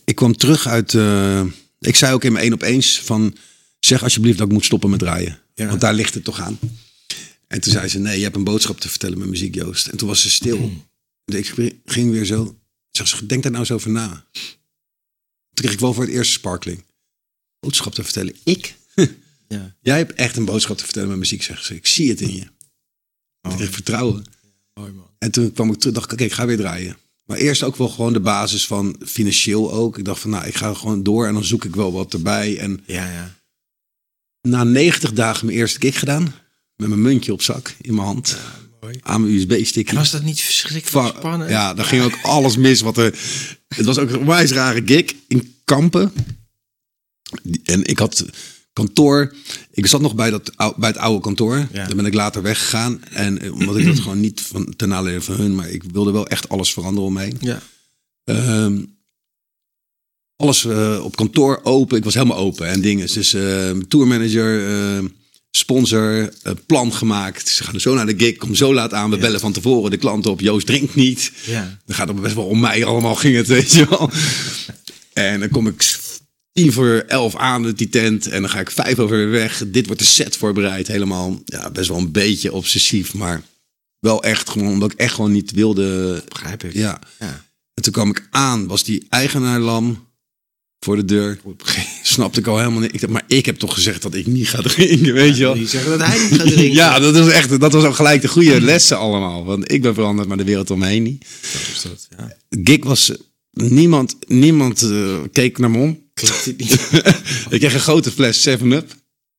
ik kwam terug uit. Ik zei ook in mijn één op eens van. Zeg alsjeblieft dat ik moet stoppen met draaien. Ja. Want daar ligt het toch aan. En toen zei ze: Nee, je hebt een boodschap te vertellen met muziek, Joost. En toen was ze stil. Dus ik ging weer zo. Zeg ze: Denk daar nou eens over na. Toen kreeg ik wel voor het eerst sparkling. Boodschap te vertellen. Ik? *laughs* ja. Jij hebt echt een boodschap te vertellen met muziek, zegt ze. Ik zie het in je. Oh. Ik kreeg vertrouwen. Mooi man. En toen kwam ik terug, dacht ik, oké, ik ga weer draaien. Maar eerst ook wel gewoon de basis van financieel ook. Ik dacht van, nou, ik ga gewoon door en dan zoek ik wel wat erbij. En Ja, ja. na 90 dagen mijn eerste kick gedaan. Met mijn muntje op zak in mijn hand. Aan mijn USB-stickje. Was dat niet verschrikkelijk spannend? Ja, daar ging ook alles mis. Wat er, het was ook een wijs rare gig in Kampen. En ik had kantoor. Ik zat nog bij, dat, bij het oude kantoor. Ja. Daar ben ik later weggegaan. En eh, omdat ik dat gewoon niet van, ten nadele van hun, maar ik wilde wel echt alles veranderen omheen. Ja. Ehm, alles eh, op kantoor open. Ik was helemaal open en dingen. Dus eh tourmanager, eh, sponsor, eh, plan gemaakt. Ze gaan zo naar de gig, kom zo laat aan. We bellen van tevoren de klant op. Joost drinkt niet. Ja. Dan gaat het best wel om mij allemaal ging het, weet je wel. *laughs* En dan kom ik tien voor elf aan met die tent. En dan ga ik vijf over weer weg. Dit wordt de set voorbereid. Helemaal, ja, best wel een beetje obsessief. Maar wel echt gewoon, omdat ik echt gewoon niet wilde. Begrijp ik. Ja. Ja. En toen kwam ik aan, was die eigenaar lam voor de deur. *laughs* Snapte ik al helemaal niet. Ik dacht, maar ik heb toch gezegd dat ik niet ga drinken, weet je wel. Die zeggen dat hij niet gaat *laughs* drinken. Ja, dat was echt, dat was ook gelijk de goede lessen allemaal. Want ik ben veranderd, maar de wereld om me heen niet. Zo is dat, ja. Gig was, niemand, niemand eh, keek naar me om. Klopt niet? *laughs* ik *laughs* kreeg een grote fles 7-Up.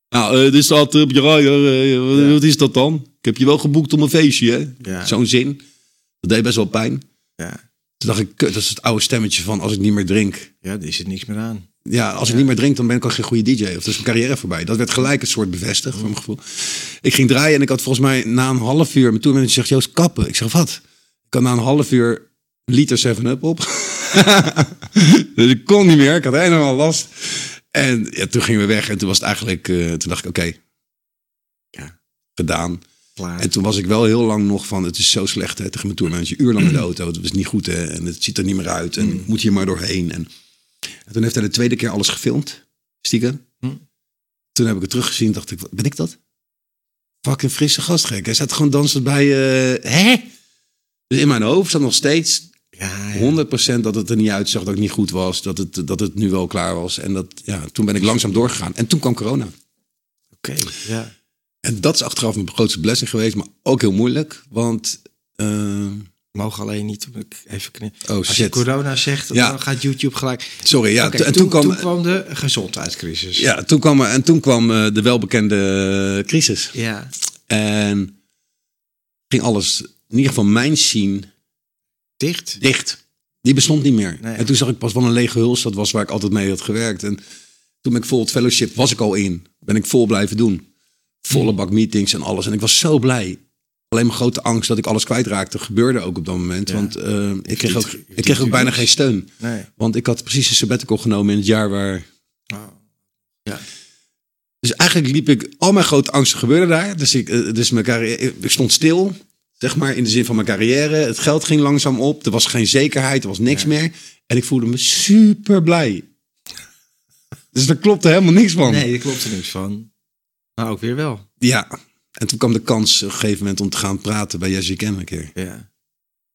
Nou, eh, dit staat op je rijer. eh, wat- wat is dat dan? Ik heb je wel geboekt om een feestje, hè? Ja. Zo'n zin. Dat deed best wel pijn. Ja. Toen dacht ik, kut, dat is het oude stemmetje van als ik niet meer drink. ja, er is er niks meer aan. Ja, als ik niet meer drink, dan ben ik al geen goede DJ. Of dan is mijn carrière voorbij. Dat werd gelijk een soort bevestigd, voor mijn gevoel. Ik ging draaien en ik had volgens mij na een half uur... Mijn tourmanager zegt, Joost, kappen. Ik zeg, wat? Ik had na een half uur liter 7-Up op. *laughs* *laughs* dus ik kon niet meer. Ik had helemaal last. En ja, toen gingen we weg. En toen was het eigenlijk... eh, toen dacht ik, oké. Ja. Gedaan. Klaar. En toen was ik wel heel lang nog van... Het is zo slecht, hè, tegen mijn tourmanager. Uur lang in de *clears throat* auto. Het was niet goed, hè. En het ziet er niet meer uit. En ik moet hier maar doorheen. En, en toen heeft hij de tweede keer alles gefilmd. Stiekem. Hm. Toen heb ik het teruggezien. Dacht ik, ben ik dat? Fucking frisse gastgek. Hij zat gewoon dansend bij... eh, hè? Dus in mijn hoofd zat nog steeds ja, ja. 100% dat het er niet uitzag, dat ik niet goed was, dat het, dat het nu wel klaar was. En dat, ja, toen ben ik langzaam doorgegaan. En toen kwam corona. Oké, ja. En dat is achteraf mijn grootste blessing geweest, maar ook heel moeilijk. Want, eh, We mogen alleen niet ik even knippen. oh Als je corona zegt, Ja. dan gaat YouTube gelijk. Sorry, ja. En toen, toen kwam, toen kwam de gezondheidscrisis. ja, toen kwam, en toen kwam eh, de welbekende crisis. Ja, En ging alles, in ieder geval mijn scene, dicht. dicht. Die bestond niet meer. Nee. En toen zag ik pas wat een lege huls. Dat was waar ik altijd mee had gewerkt. En toen ben ik vol het fellowship, was ik al in. Ben ik vol blijven doen. Volle bak meetings en alles. En ik was zo blij. Alleen mijn grote angst dat ik alles kwijtraakte gebeurde ook op dat moment. Ja. Want eh, ik kreeg ook, ik kreeg ook bijna geen steun. Nee. Want ik had precies een sabbatical genomen in het jaar waar... Oh. Ja. Dus eigenlijk liep ik... Al mijn grote angsten gebeurden daar. Dus ik, eh, dus mijn carrière, ik stond stil. Zeg maar in de zin van mijn carrière. Het geld ging langzaam op. Er was geen zekerheid. Er was niks Ja. meer. En ik voelde me super blij. Dus daar klopte helemaal niks van. Nee, daar klopt er niks van. Maar ook weer wel. Ja. En toen kwam de kans op een gegeven moment om te gaan praten bij Jesse Ken een keer. Ja.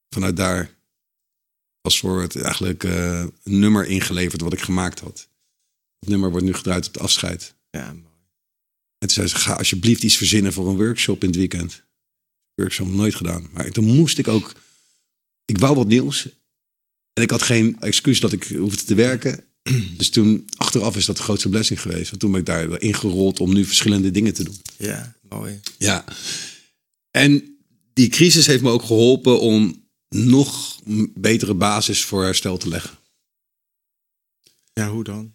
Vanuit daar was voor het eigenlijk eh, een nummer ingeleverd wat ik gemaakt had. Het nummer wordt nu gedraaid op de afscheid. Ja, mooi. En toen zei ze, ga alsjeblieft iets verzinnen voor een workshop in het weekend. Workshop nooit gedaan. Maar toen moest ik ook... Ik wou wat nieuws. En ik had geen excuus dat ik hoefde te werken. *clears throat* Dus toen, achteraf is dat de grootste blessing geweest. Want toen ben ik daar ingerold om nu verschillende dingen te doen. Ja, mooi. Ja. En die crisis heeft me ook geholpen om nog betere basis voor herstel te leggen. Ja, hoe dan?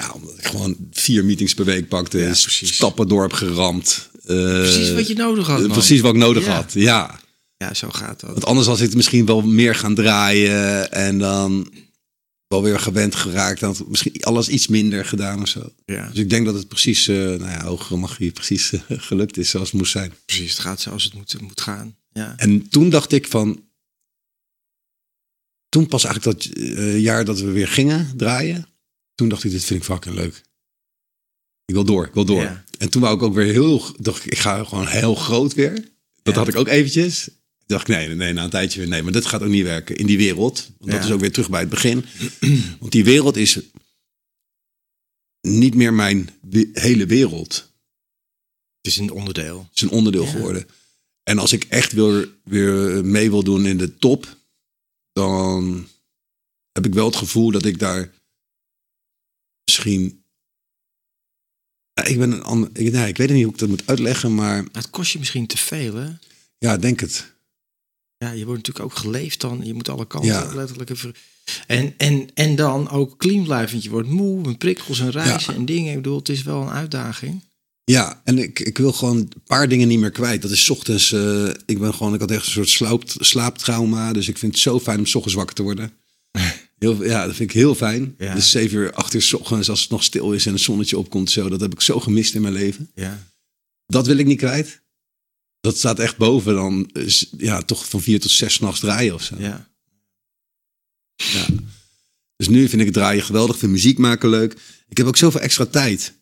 Ja, omdat ik gewoon vier meetings per week pakte. Ja, stappen heb geramd. Eh, Precies wat je nodig had, eh, man. Precies wat ik nodig Ja. had, ja. Ja, zo gaat dat. Want anders was ik misschien wel meer gaan draaien en dan wel weer gewend geraakt. Ik misschien alles iets minder gedaan of zo. Ja, Dus ik denk dat het precies, eh nou ja, hogere magie precies *laughs* gelukt is zoals het moest zijn. precies. Het gaat zoals het moet, moet gaan. Ja. En toen dacht ik van. Toen pas eigenlijk dat jaar dat we weer gingen draaien. Toen dacht ik, dit vind ik fucking leuk. Ik wil door, ik wil door. Ja. En toen wou ik ook weer heel. Dacht ik, ik ga gewoon heel groot weer. Dat Ja. had ik ook eventjes. Toen dacht ik, nee, nee, na een tijdje weer. Nee, maar dit gaat ook niet werken in die wereld. Want dat Ja. is ook weer terug bij het begin. *clears throat* Want die wereld is niet meer mijn hele wereld. Het is een onderdeel. Het is een onderdeel geworden. En als ik echt weer, weer mee wil doen in de top, dan heb ik wel het gevoel dat ik daar misschien. Ja, ik ben een ander. Ik, nee, ik weet niet hoe ik dat moet uitleggen, maar het kost je misschien te veel, hè? ja, denk het. Ja, je wordt natuurlijk ook geleefd dan. Je moet alle kanten Ja. letterlijk even... En, en, en dan ook clean blijven. Want je wordt moe, en prikkels en reizen en dingen. Ik bedoel, het is wel een uitdaging. Ja, en ik, ik wil gewoon een paar dingen niet meer kwijt. Dat is 's ochtends. eh, ik ben gewoon, ik had echt een soort slaap, slaaptrauma. Dus ik vind het zo fijn om ochtends wakker te worden. *laughs* Heel, ja, dat vind ik heel fijn. Ja. Dus 7 uur, 8 uur 's ochtends, als het nog stil is en het zonnetje opkomt, zo, dat heb ik zo gemist in mijn leven. Ja. Dat wil ik niet kwijt. Dat staat echt boven dan, ja, toch van vier tot zes nachts draaien of zo. Ja. Ja. Dus nu vind ik het draaien geweldig, vind muziek maken leuk. Ik heb ook zoveel extra tijd.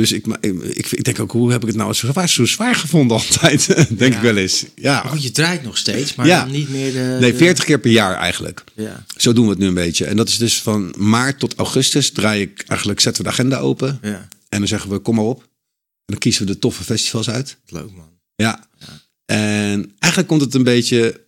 Dus ik, ik, ik, denk ook, hoe heb ik het nou zo zwaar, zo zwaar gevonden *laughs* altijd? denk Ja. ik wel eens. Ja. goed, je draait nog steeds, maar Ja. dan niet meer de... Nee, de- 40 keer per jaar eigenlijk. Ja. Zo doen we het nu een beetje. En dat is dus van maart tot augustus draai ik eigenlijk, zetten we de agenda open. Ja. En dan zeggen we, kom maar op. En dan kiezen we de toffe festivals uit. Leuk, man. Ja. En eigenlijk komt het een beetje,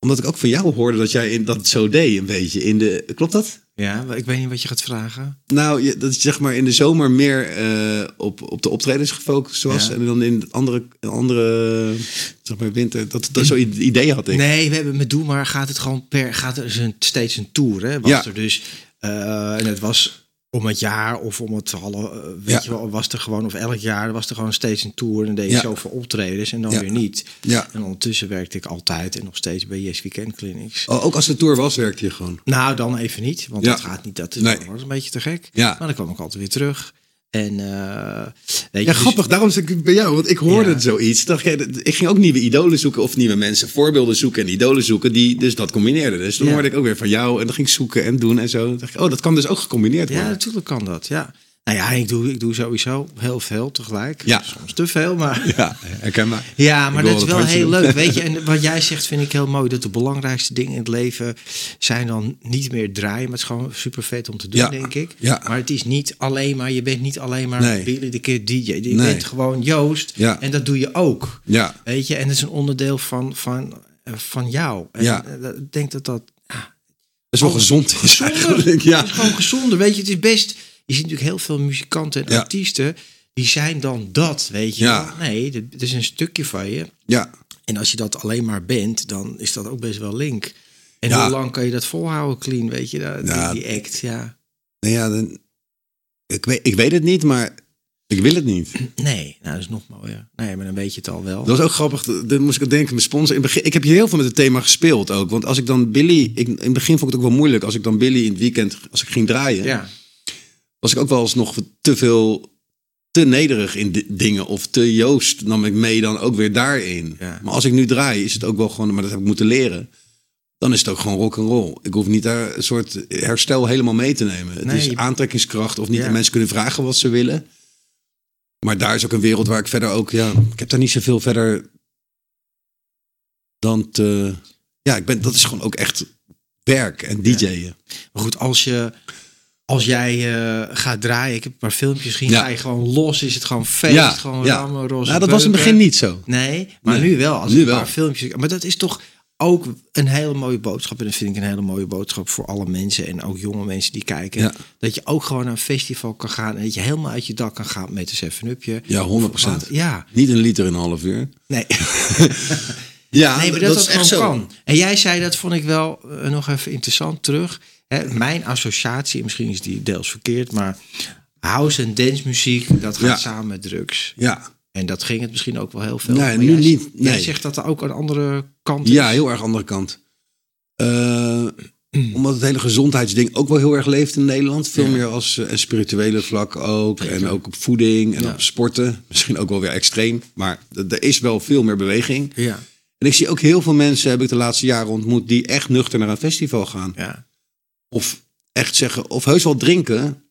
omdat ik ook van jou hoorde dat jij in, dat zo deed een beetje. In de, klopt dat? Ja, ik weet niet wat je gaat vragen. Nou, je, dat je zeg maar in de zomer meer eh, op, op de optredens gefocust was. Ja. En dan in het andere, andere zeg maar winter, dat, dat zo'n idee had ik. Nee, we hebben met Doe Maar gaat het gewoon per... Gaat er steeds een tour, hè? Was Ja. er dus... eh, en het was om het jaar of om het alle... eh, weet Ja. je wel, was er gewoon... Of elk jaar was er gewoon steeds een tour. En deed je Ja. zoveel optredens en dan Ja. weer niet. Ja. En ondertussen werkte ik altijd en nog steeds bij Yes Weekend Clinics. Oh, ook als de tour was, werkte je gewoon. Nou, dan even niet, want dat gaat niet. Dat is Nee. dat een beetje te gek. Ja. Maar dan kwam ik altijd weer terug. En eh, weet je, Ja, dus- grappig. Daarom zit ik bij jou. Want ik hoorde Ja. zoiets. Dacht, ik, ik ging ook nieuwe idolen zoeken. Of nieuwe mensen, voorbeelden zoeken en idolen zoeken. Die dus dat combineerden. Dus toen Ja. hoorde ik ook weer van jou. En dan ging ik zoeken en doen en zo. Dacht ik, oh, dat kan dus ook gecombineerd Ja, worden. natuurlijk kan dat. Ja. Nou ja, ik doe, ik doe sowieso heel veel tegelijk. Ja. Soms te veel, maar... Ja, herkenbaar. Ja, maar dat is wel heel leuk, weet *laughs* je. En wat jij zegt vind ik heel mooi. Dat de belangrijkste dingen in het leven zijn dan niet meer draaien. Maar het is gewoon super vet om te doen, Ja, denk ik. ja. Maar het is niet alleen maar, je bent niet alleen maar Nee. Billy de Kid DJ. Je Nee. bent gewoon Joost. Ja. En dat doe je ook. Ja, Weet je, en dat is een onderdeel van, van, eh, van jou. En Ja. eh, ik denk dat dat dat is wel Oh, gezond is gezonder. Ja. het is gewoon gezonder. Weet je, het is best. Je ziet natuurlijk heel veel muzikanten en Ja. artiesten. Die zijn dan dat, weet je. Ja. Nee, het is een stukje van je. ja, En als je dat alleen maar bent, dan is dat ook best wel link. En Ja. hoe lang kan je dat volhouden, clean, weet je? Dat, Ja. die, die act, ja. nou ja dan, ik, weet, ik weet het niet, maar ik wil het niet. *clears throat* Nee, nou, dat is nog mooier. Nee, maar dan weet je het al wel. Dat was ook grappig. Dan moest ik aan denken, mijn sponsor. In het begin, ik heb hier heel veel met het thema gespeeld ook. Want als ik dan Billy. Ik, in het begin vond ik het ook wel moeilijk. Als ik dan Billy in het weekend. Als ik ging draaien. Ja, Was ik ook wel eens nog te veel. Te nederig in di- dingen. Of te Joost nam ik mee dan ook weer daarin. Ja. Maar als ik nu draai, is het ook wel gewoon. Maar dat heb ik moeten leren. Dan is het ook gewoon rock and roll. Ik hoef niet daar een soort herstel helemaal mee te nemen. Het is je- aantrekkingskracht. Of niet. Ja. En mensen kunnen vragen wat ze willen. Maar daar is ook een wereld waar ik verder ook. Ja, ik heb daar niet zoveel verder dan te. Ja, ik ben, dat is gewoon ook echt werk en DJ'en. maar goed, als je... Als jij eh, gaat draaien, ik heb een paar filmpjes gezien, Ja. ga je gewoon los, is het gewoon feest, Ja, gewoon ja. rammen, roze Nou, dat was in het begin niet zo. Nee, maar Nee. nu wel. Als Nu ik wel. paar filmpjes. Maar dat is toch ook een hele mooie boodschap. En dat vind ik een hele mooie boodschap voor alle mensen. En ook jonge mensen die kijken. Dat je ook gewoon naar een festival kan gaan. En dat je helemaal uit je dak kan gaan met een 7-upje. Ja, 100%. Ja, Niet een liter in een half uur. nee. *laughs* Ja, nee, maar dat dat, gewoon kan. En jij zei, dat vond ik wel eh, nog even interessant terug. Hè, mijn associatie, misschien is die deels verkeerd, maar house en dance muziek, dat gaat Ja. samen met drugs. Ja. En dat ging het misschien ook wel heel veel. Nee, nu jij, niet. Jij Nee. zegt dat er ook een andere kant is. ja, heel erg andere kant. Eh, omdat het hele gezondheidsding ook wel heel erg leeft in Nederland. Veel Ja. meer als eh, en spirituele vlak ook. Zeker. En ook op voeding en Ja. op sporten. Misschien ook wel weer extreem. Maar er is wel veel meer beweging. Ja, En ik zie ook heel veel mensen, heb ik de laatste jaren ontmoet, die echt nuchter naar een festival gaan. ja. Of echt zeggen, of heus wel drinken.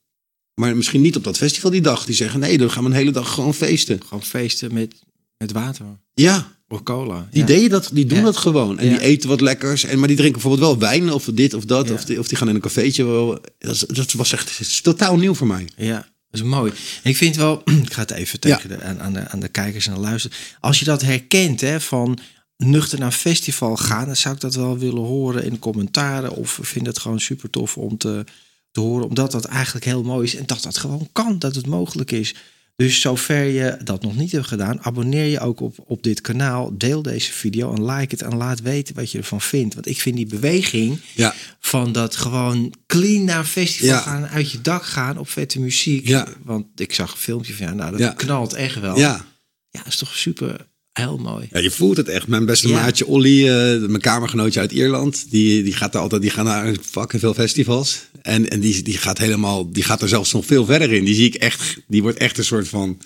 Maar misschien niet op dat festival die dag. Die zeggen, nee, dan gaan we een hele dag gewoon feesten. Gewoon feesten met, met water. Ja, Of cola. die ja. deden dat, die doen Ja. dat gewoon. En Ja. die eten wat lekkers. En, maar die drinken bijvoorbeeld wel wijn of dit of dat. Of, die, of die gaan in een cafeetje. Wel. Dat, was echt dat totaal nieuw voor mij. Ja, dat is mooi. En ik vind wel, *clears throat* ik ga het even tegen de, aan, aan, de, aan de kijkers en de luisteren. Als je dat herkent, hè, van nuchter naar een festival gaan, dan zou ik dat wel willen horen in de commentaren. Of vind het gewoon super tof om te, te horen, omdat dat eigenlijk heel mooi is en dat dat gewoon kan, dat het mogelijk is. Dus zover je dat nog niet hebt gedaan, abonneer je ook op, op dit kanaal. Deel deze video en like het en laat weten wat je ervan vindt. Want ik vind die beweging Ja, van dat gewoon clean naar een festival Ja. gaan, uit je dak gaan op vette muziek. Ja. Want ik zag een filmpje van ja, nou dat knalt echt wel. ja. ja, dat is toch super, heel mooi. ja, je voelt het echt. Mijn beste Ja. maatje Olly, eh, mijn kamergenootje uit Ierland, die, die gaat er altijd, die gaan naar fucking veel festivals. En, en die, die gaat helemaal, die gaat er zelfs nog veel verder in. Die zie ik echt, die wordt echt een soort van,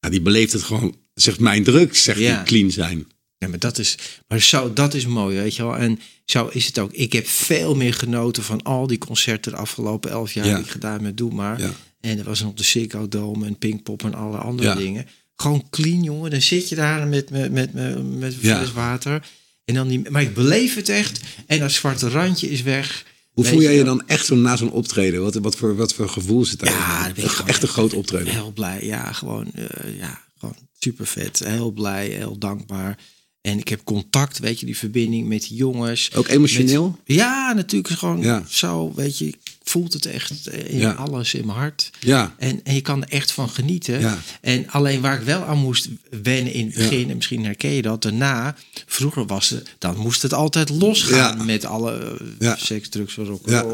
ja, die beleeft het gewoon, zegt mijn drugs, zegt Ja. die clean zijn. Ja, maar dat is, maar zo, dat is mooi, weet je wel. En zo is het ook. Ik heb veel meer genoten van al die concerten de afgelopen elf jaar Ja. die ik gedaan met Doe Maar. Ja. En er was nog de Ziggo Dome en Pinkpop en alle andere dingen. Gewoon clean, jongen. Dan zit je daar met, met, met, met, fles water. En dan die, maar ik beleef het echt. En dat zwarte randje is weg. Hoe voel jij je dan echt zo na zo'n optreden? Wat, wat, voor, wat voor gevoel zit daar? Ja, ben echt, een groot optreden. Heel blij. Ja, gewoon, eh, ja, gewoon super vet. Heel blij, heel dankbaar. En ik heb contact, weet je, die verbinding met die jongens. Ook emotioneel? Met- ja, natuurlijk. Gewoon Ja. zo, weet je, ik voelt het echt eh, in Ja. alles in mijn hart. Ja. En, en je kan er echt van genieten. Ja. En alleen waar ik wel aan moest wennen in het begin, en misschien herken je dat, daarna, vroeger was het, dan moest het altijd losgaan met alle eh, seks, drugs, rock Ja.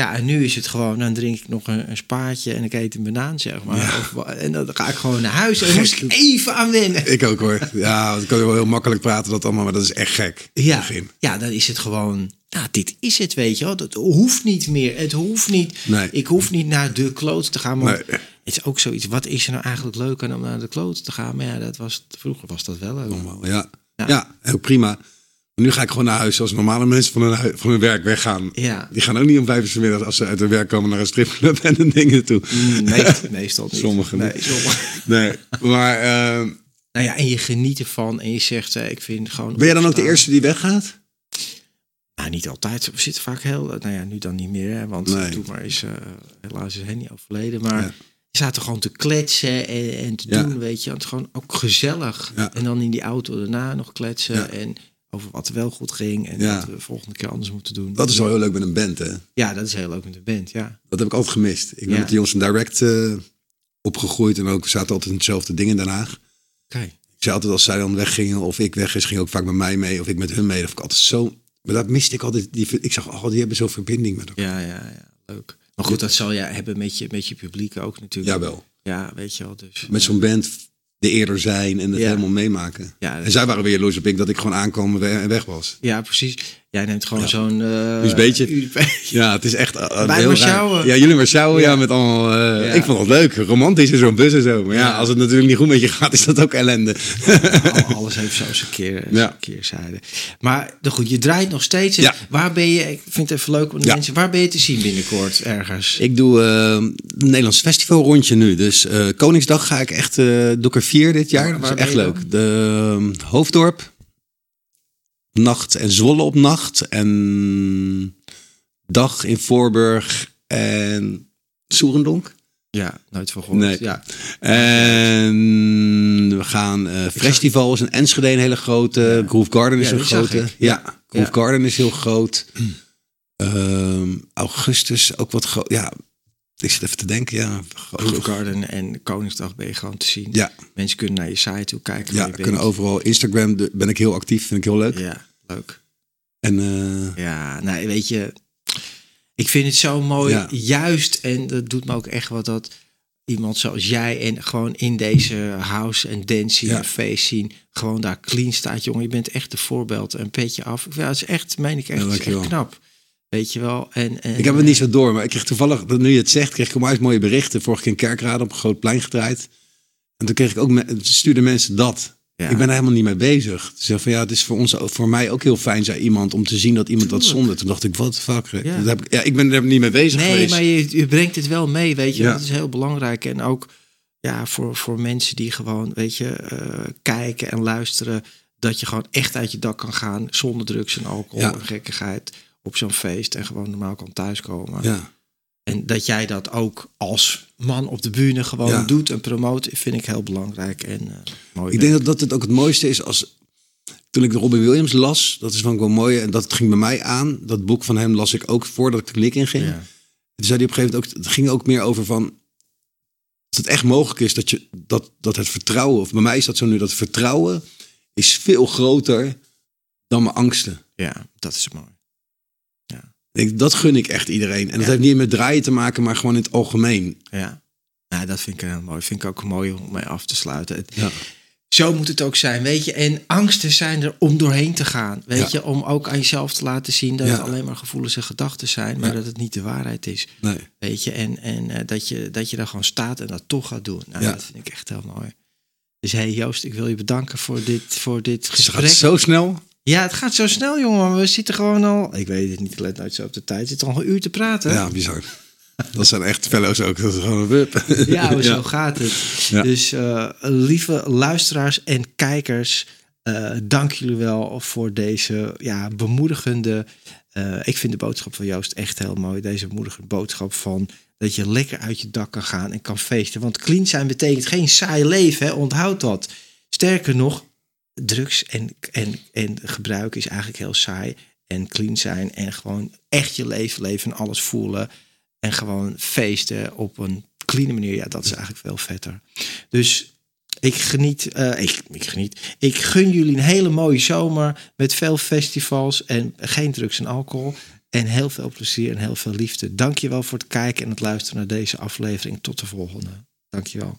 Ja, en nu is het gewoon, dan drink ik nog een, een spaatje en ik eet een banaan, zeg maar. Of, en dan ga ik gewoon naar huis en moest ik even aan wennen. Ik ook hoor. Ja, want ik kan wel heel makkelijk praten dat allemaal, maar dat is echt gek. Ja, begin. ja, dan is het gewoon, nou, dit is het, weet je wel. Dat hoeft niet meer. Het hoeft niet. Nee. Ik hoef niet naar de kloot te gaan. Maar Nee. het is ook zoiets, wat is er nou eigenlijk leuk aan om naar de kloot te gaan? Maar ja, dat was, vroeger was dat wel leuk. Ja. Ja. Ja. heel prima. Nu ga ik gewoon naar huis zoals normale mensen van hun, van hun werk weggaan. Ja. Die gaan ook niet om vijf uur 's middags als ze uit hun werk komen naar een stripclub en een dingen toe. Mm, meest- *laughs* meestal niet. Sommigen Nee, niet. sommigen. *laughs* Nee, maar eh, Nou ja, en je geniet ervan en je zegt, eh, ik vind gewoon... ben jij dan ook de eerste die weggaat? Nou, niet altijd. We zitten vaak heel... Nou ja, nu dan niet meer, hè, want Nee. toen maar is... eh, helaas is Henny overleden, maar... Ja. Je zaten gewoon te kletsen en, en te Ja. doen, weet je. Het is gewoon ook gezellig. Ja. En dan in die auto daarna nog kletsen. En over wat er wel goed ging. En Ja. wat we volgende keer anders moeten doen. Dat is wel heel leuk met een band, hè? Ja, dat is heel leuk met de band, ja. Dat heb ik altijd gemist. Ik ben Ja. met de jongens van Direct eh, opgegroeid en ook we zaten altijd in hetzelfde ding in Den Haag. Oké. Ik zei altijd als zij dan weggingen of ik weg is, ging ook vaak met mij mee of ik met hun mee. Vond ik altijd zo. Maar dat miste ik altijd. Die, ik zag, oh, die hebben zo'n verbinding met elkaar. Ja, ja, ja. Leuk. Maar goed, dat zal jij hebben met je, met je publiek ook natuurlijk. Jawel. Ja, weet je wel. Dus, Met zo'n band de eerder zijn en het Ja. helemaal meemaken. Ja, En zij waren weer jaloers op ik dat ik gewoon aankomen we- en weg was. Ja, precies. Jij neemt gewoon Ja. zo'n... eh. USB. *laughs* Ja, het is echt uh, maar raar. sjouwen. Ja, jullie maar sjouwen, ja. Ja. met allemaal... eh, Ja. Ik vond het leuk, romantisch in zo'n bus en zo. Maar ja, als het natuurlijk niet goed met je gaat, is dat ook ellende. Al- Alles heeft zo zijn keer, Ja. keerzijde. Maar de goed, je draait nog steeds. Ja. Waar ben je, ik vind het even leuk om de mensen, waar ben je te zien binnenkort ergens? Ik doe eh, een Nederlands festival rondje nu. Dus eh, Koningsdag ga ik echt, eh doe ik er vier dit jaar. Waar- dat is echt leuk. De eh, Hoofddorp, Nacht en Zwolle op Nacht. En Dag in Voorburg en Soerendonk. Ja, nooit van gehoord. Nee. Ja. En we gaan eh festivals in Enschede een hele grote. Groove Garden is Ja, een grote. Ja, Groove. Garden is heel groot. *clears throat* Ehm, augustus ook wat groot. Ja, ik zit even te denken. Ja, Groove Garden en Koningsdag ben je gewoon te zien. Ja, Mensen kunnen naar je site toe kijken. ja kunnen overal. Instagram ben ik heel actief, vind ik heel leuk. Ja, leuk. En eh, Ja, nou weet je, ik vind het zo mooi, Ja. juist en dat doet me ook echt wat dat iemand zoals jij en gewoon in deze house en dance Ja. en feest zien, gewoon daar clean staat, jongen. Je bent echt een voorbeeld, een petje af. Ja, het is echt, meen ik echt, Ja, echt knap. Weet je wel? En, en, ik heb het niet zo door, maar ik kreeg toevallig, dat nu je het zegt, kreeg ik onwijs mooie berichten. Vorige keer in Kerkrade op een groot plein gedraaid. En toen kreeg ik ook, me- stuurden mensen dat. Ja. Ik ben er helemaal niet mee bezig. Ze zeggen van ja, het is voor ons, voor mij ook heel fijn, zei iemand, om te zien dat iemand dat zonde. Toen dacht ik, wat fuck. Ja. Dat heb ik, ja, ik ben er niet mee bezig Nee, geweest. maar je, je brengt het wel mee, weet je. Ja. Dat is heel belangrijk. En ook ja, voor, voor mensen die gewoon, weet je, eh, kijken en luisteren. Dat je gewoon echt uit je dak kan gaan zonder drugs en alcohol en gekkigheid op zo'n feest. En gewoon normaal kan thuiskomen. Ja, En dat jij dat ook als man op de bühne gewoon Ja. doet en promoot, vind ik heel belangrijk en eh, mooi. ik denk dat dat het ook het mooiste is als... Toen ik de Robin Williams las, dat is van wel mooi. En dat ging bij mij aan. Dat boek van hem las ik ook voordat ik de klik inging. Ja. Toen zei hij op een gegeven moment ook, het ging ook meer over van, dat het echt mogelijk is dat, je, dat, dat het vertrouwen, of bij mij is dat zo nu, dat vertrouwen is veel groter dan mijn angsten. ja, dat is mooi. Ik dat gun ik echt iedereen. En dat Ja. heeft niet met draaien te maken, maar gewoon in het algemeen. Ja. ja, dat vind ik heel mooi. Vind ik ook mooi om mee af te sluiten. Het- Ja. Zo moet het ook zijn, weet je. En angsten zijn er om doorheen te gaan. Weet Ja. je, om ook aan jezelf te laten zien dat het alleen maar gevoelens en gedachten zijn, maar dat het niet de waarheid is. Nee. Weet je, en, en eh, dat, je, dat je daar gewoon staat en dat toch gaat doen. Nou, Ja. dat vind ik echt heel mooi. Dus hey Joost, ik wil je bedanken voor dit, voor dit Het gesprek. gaat zo snel. Ja, het gaat zo snel, jongen. We zitten gewoon al. Ik weet het niet, ik let nooit zo op de tijd. We zitten al een uur te praten. Ja, bizar. *laughs* Dat zijn echt fellows ook. Dat is gewoon een. Ja, *laughs* zo gaat het. Ja. Dus eh, lieve luisteraars en kijkers, eh, dank jullie wel voor deze ja, bemoedigende. eh, ik vind de boodschap van Joost echt heel mooi. Deze bemoedigende boodschap van dat je lekker uit je dak kan gaan en kan feesten. Want clean zijn betekent geen saai leven, hè? onthoud dat. Sterker nog, drugs en, en, en gebruik is eigenlijk heel saai. En clean zijn en gewoon echt je leven leven en alles voelen. En gewoon feesten op een clean manier. Ja, dat is eigenlijk veel vetter. Dus ik geniet, eh, ik, ik geniet. Ik gun jullie een hele mooie zomer met veel festivals en geen drugs en alcohol. En heel veel plezier en heel veel liefde. Dank je wel voor het kijken en het luisteren naar deze aflevering. Tot de volgende. Dank je wel.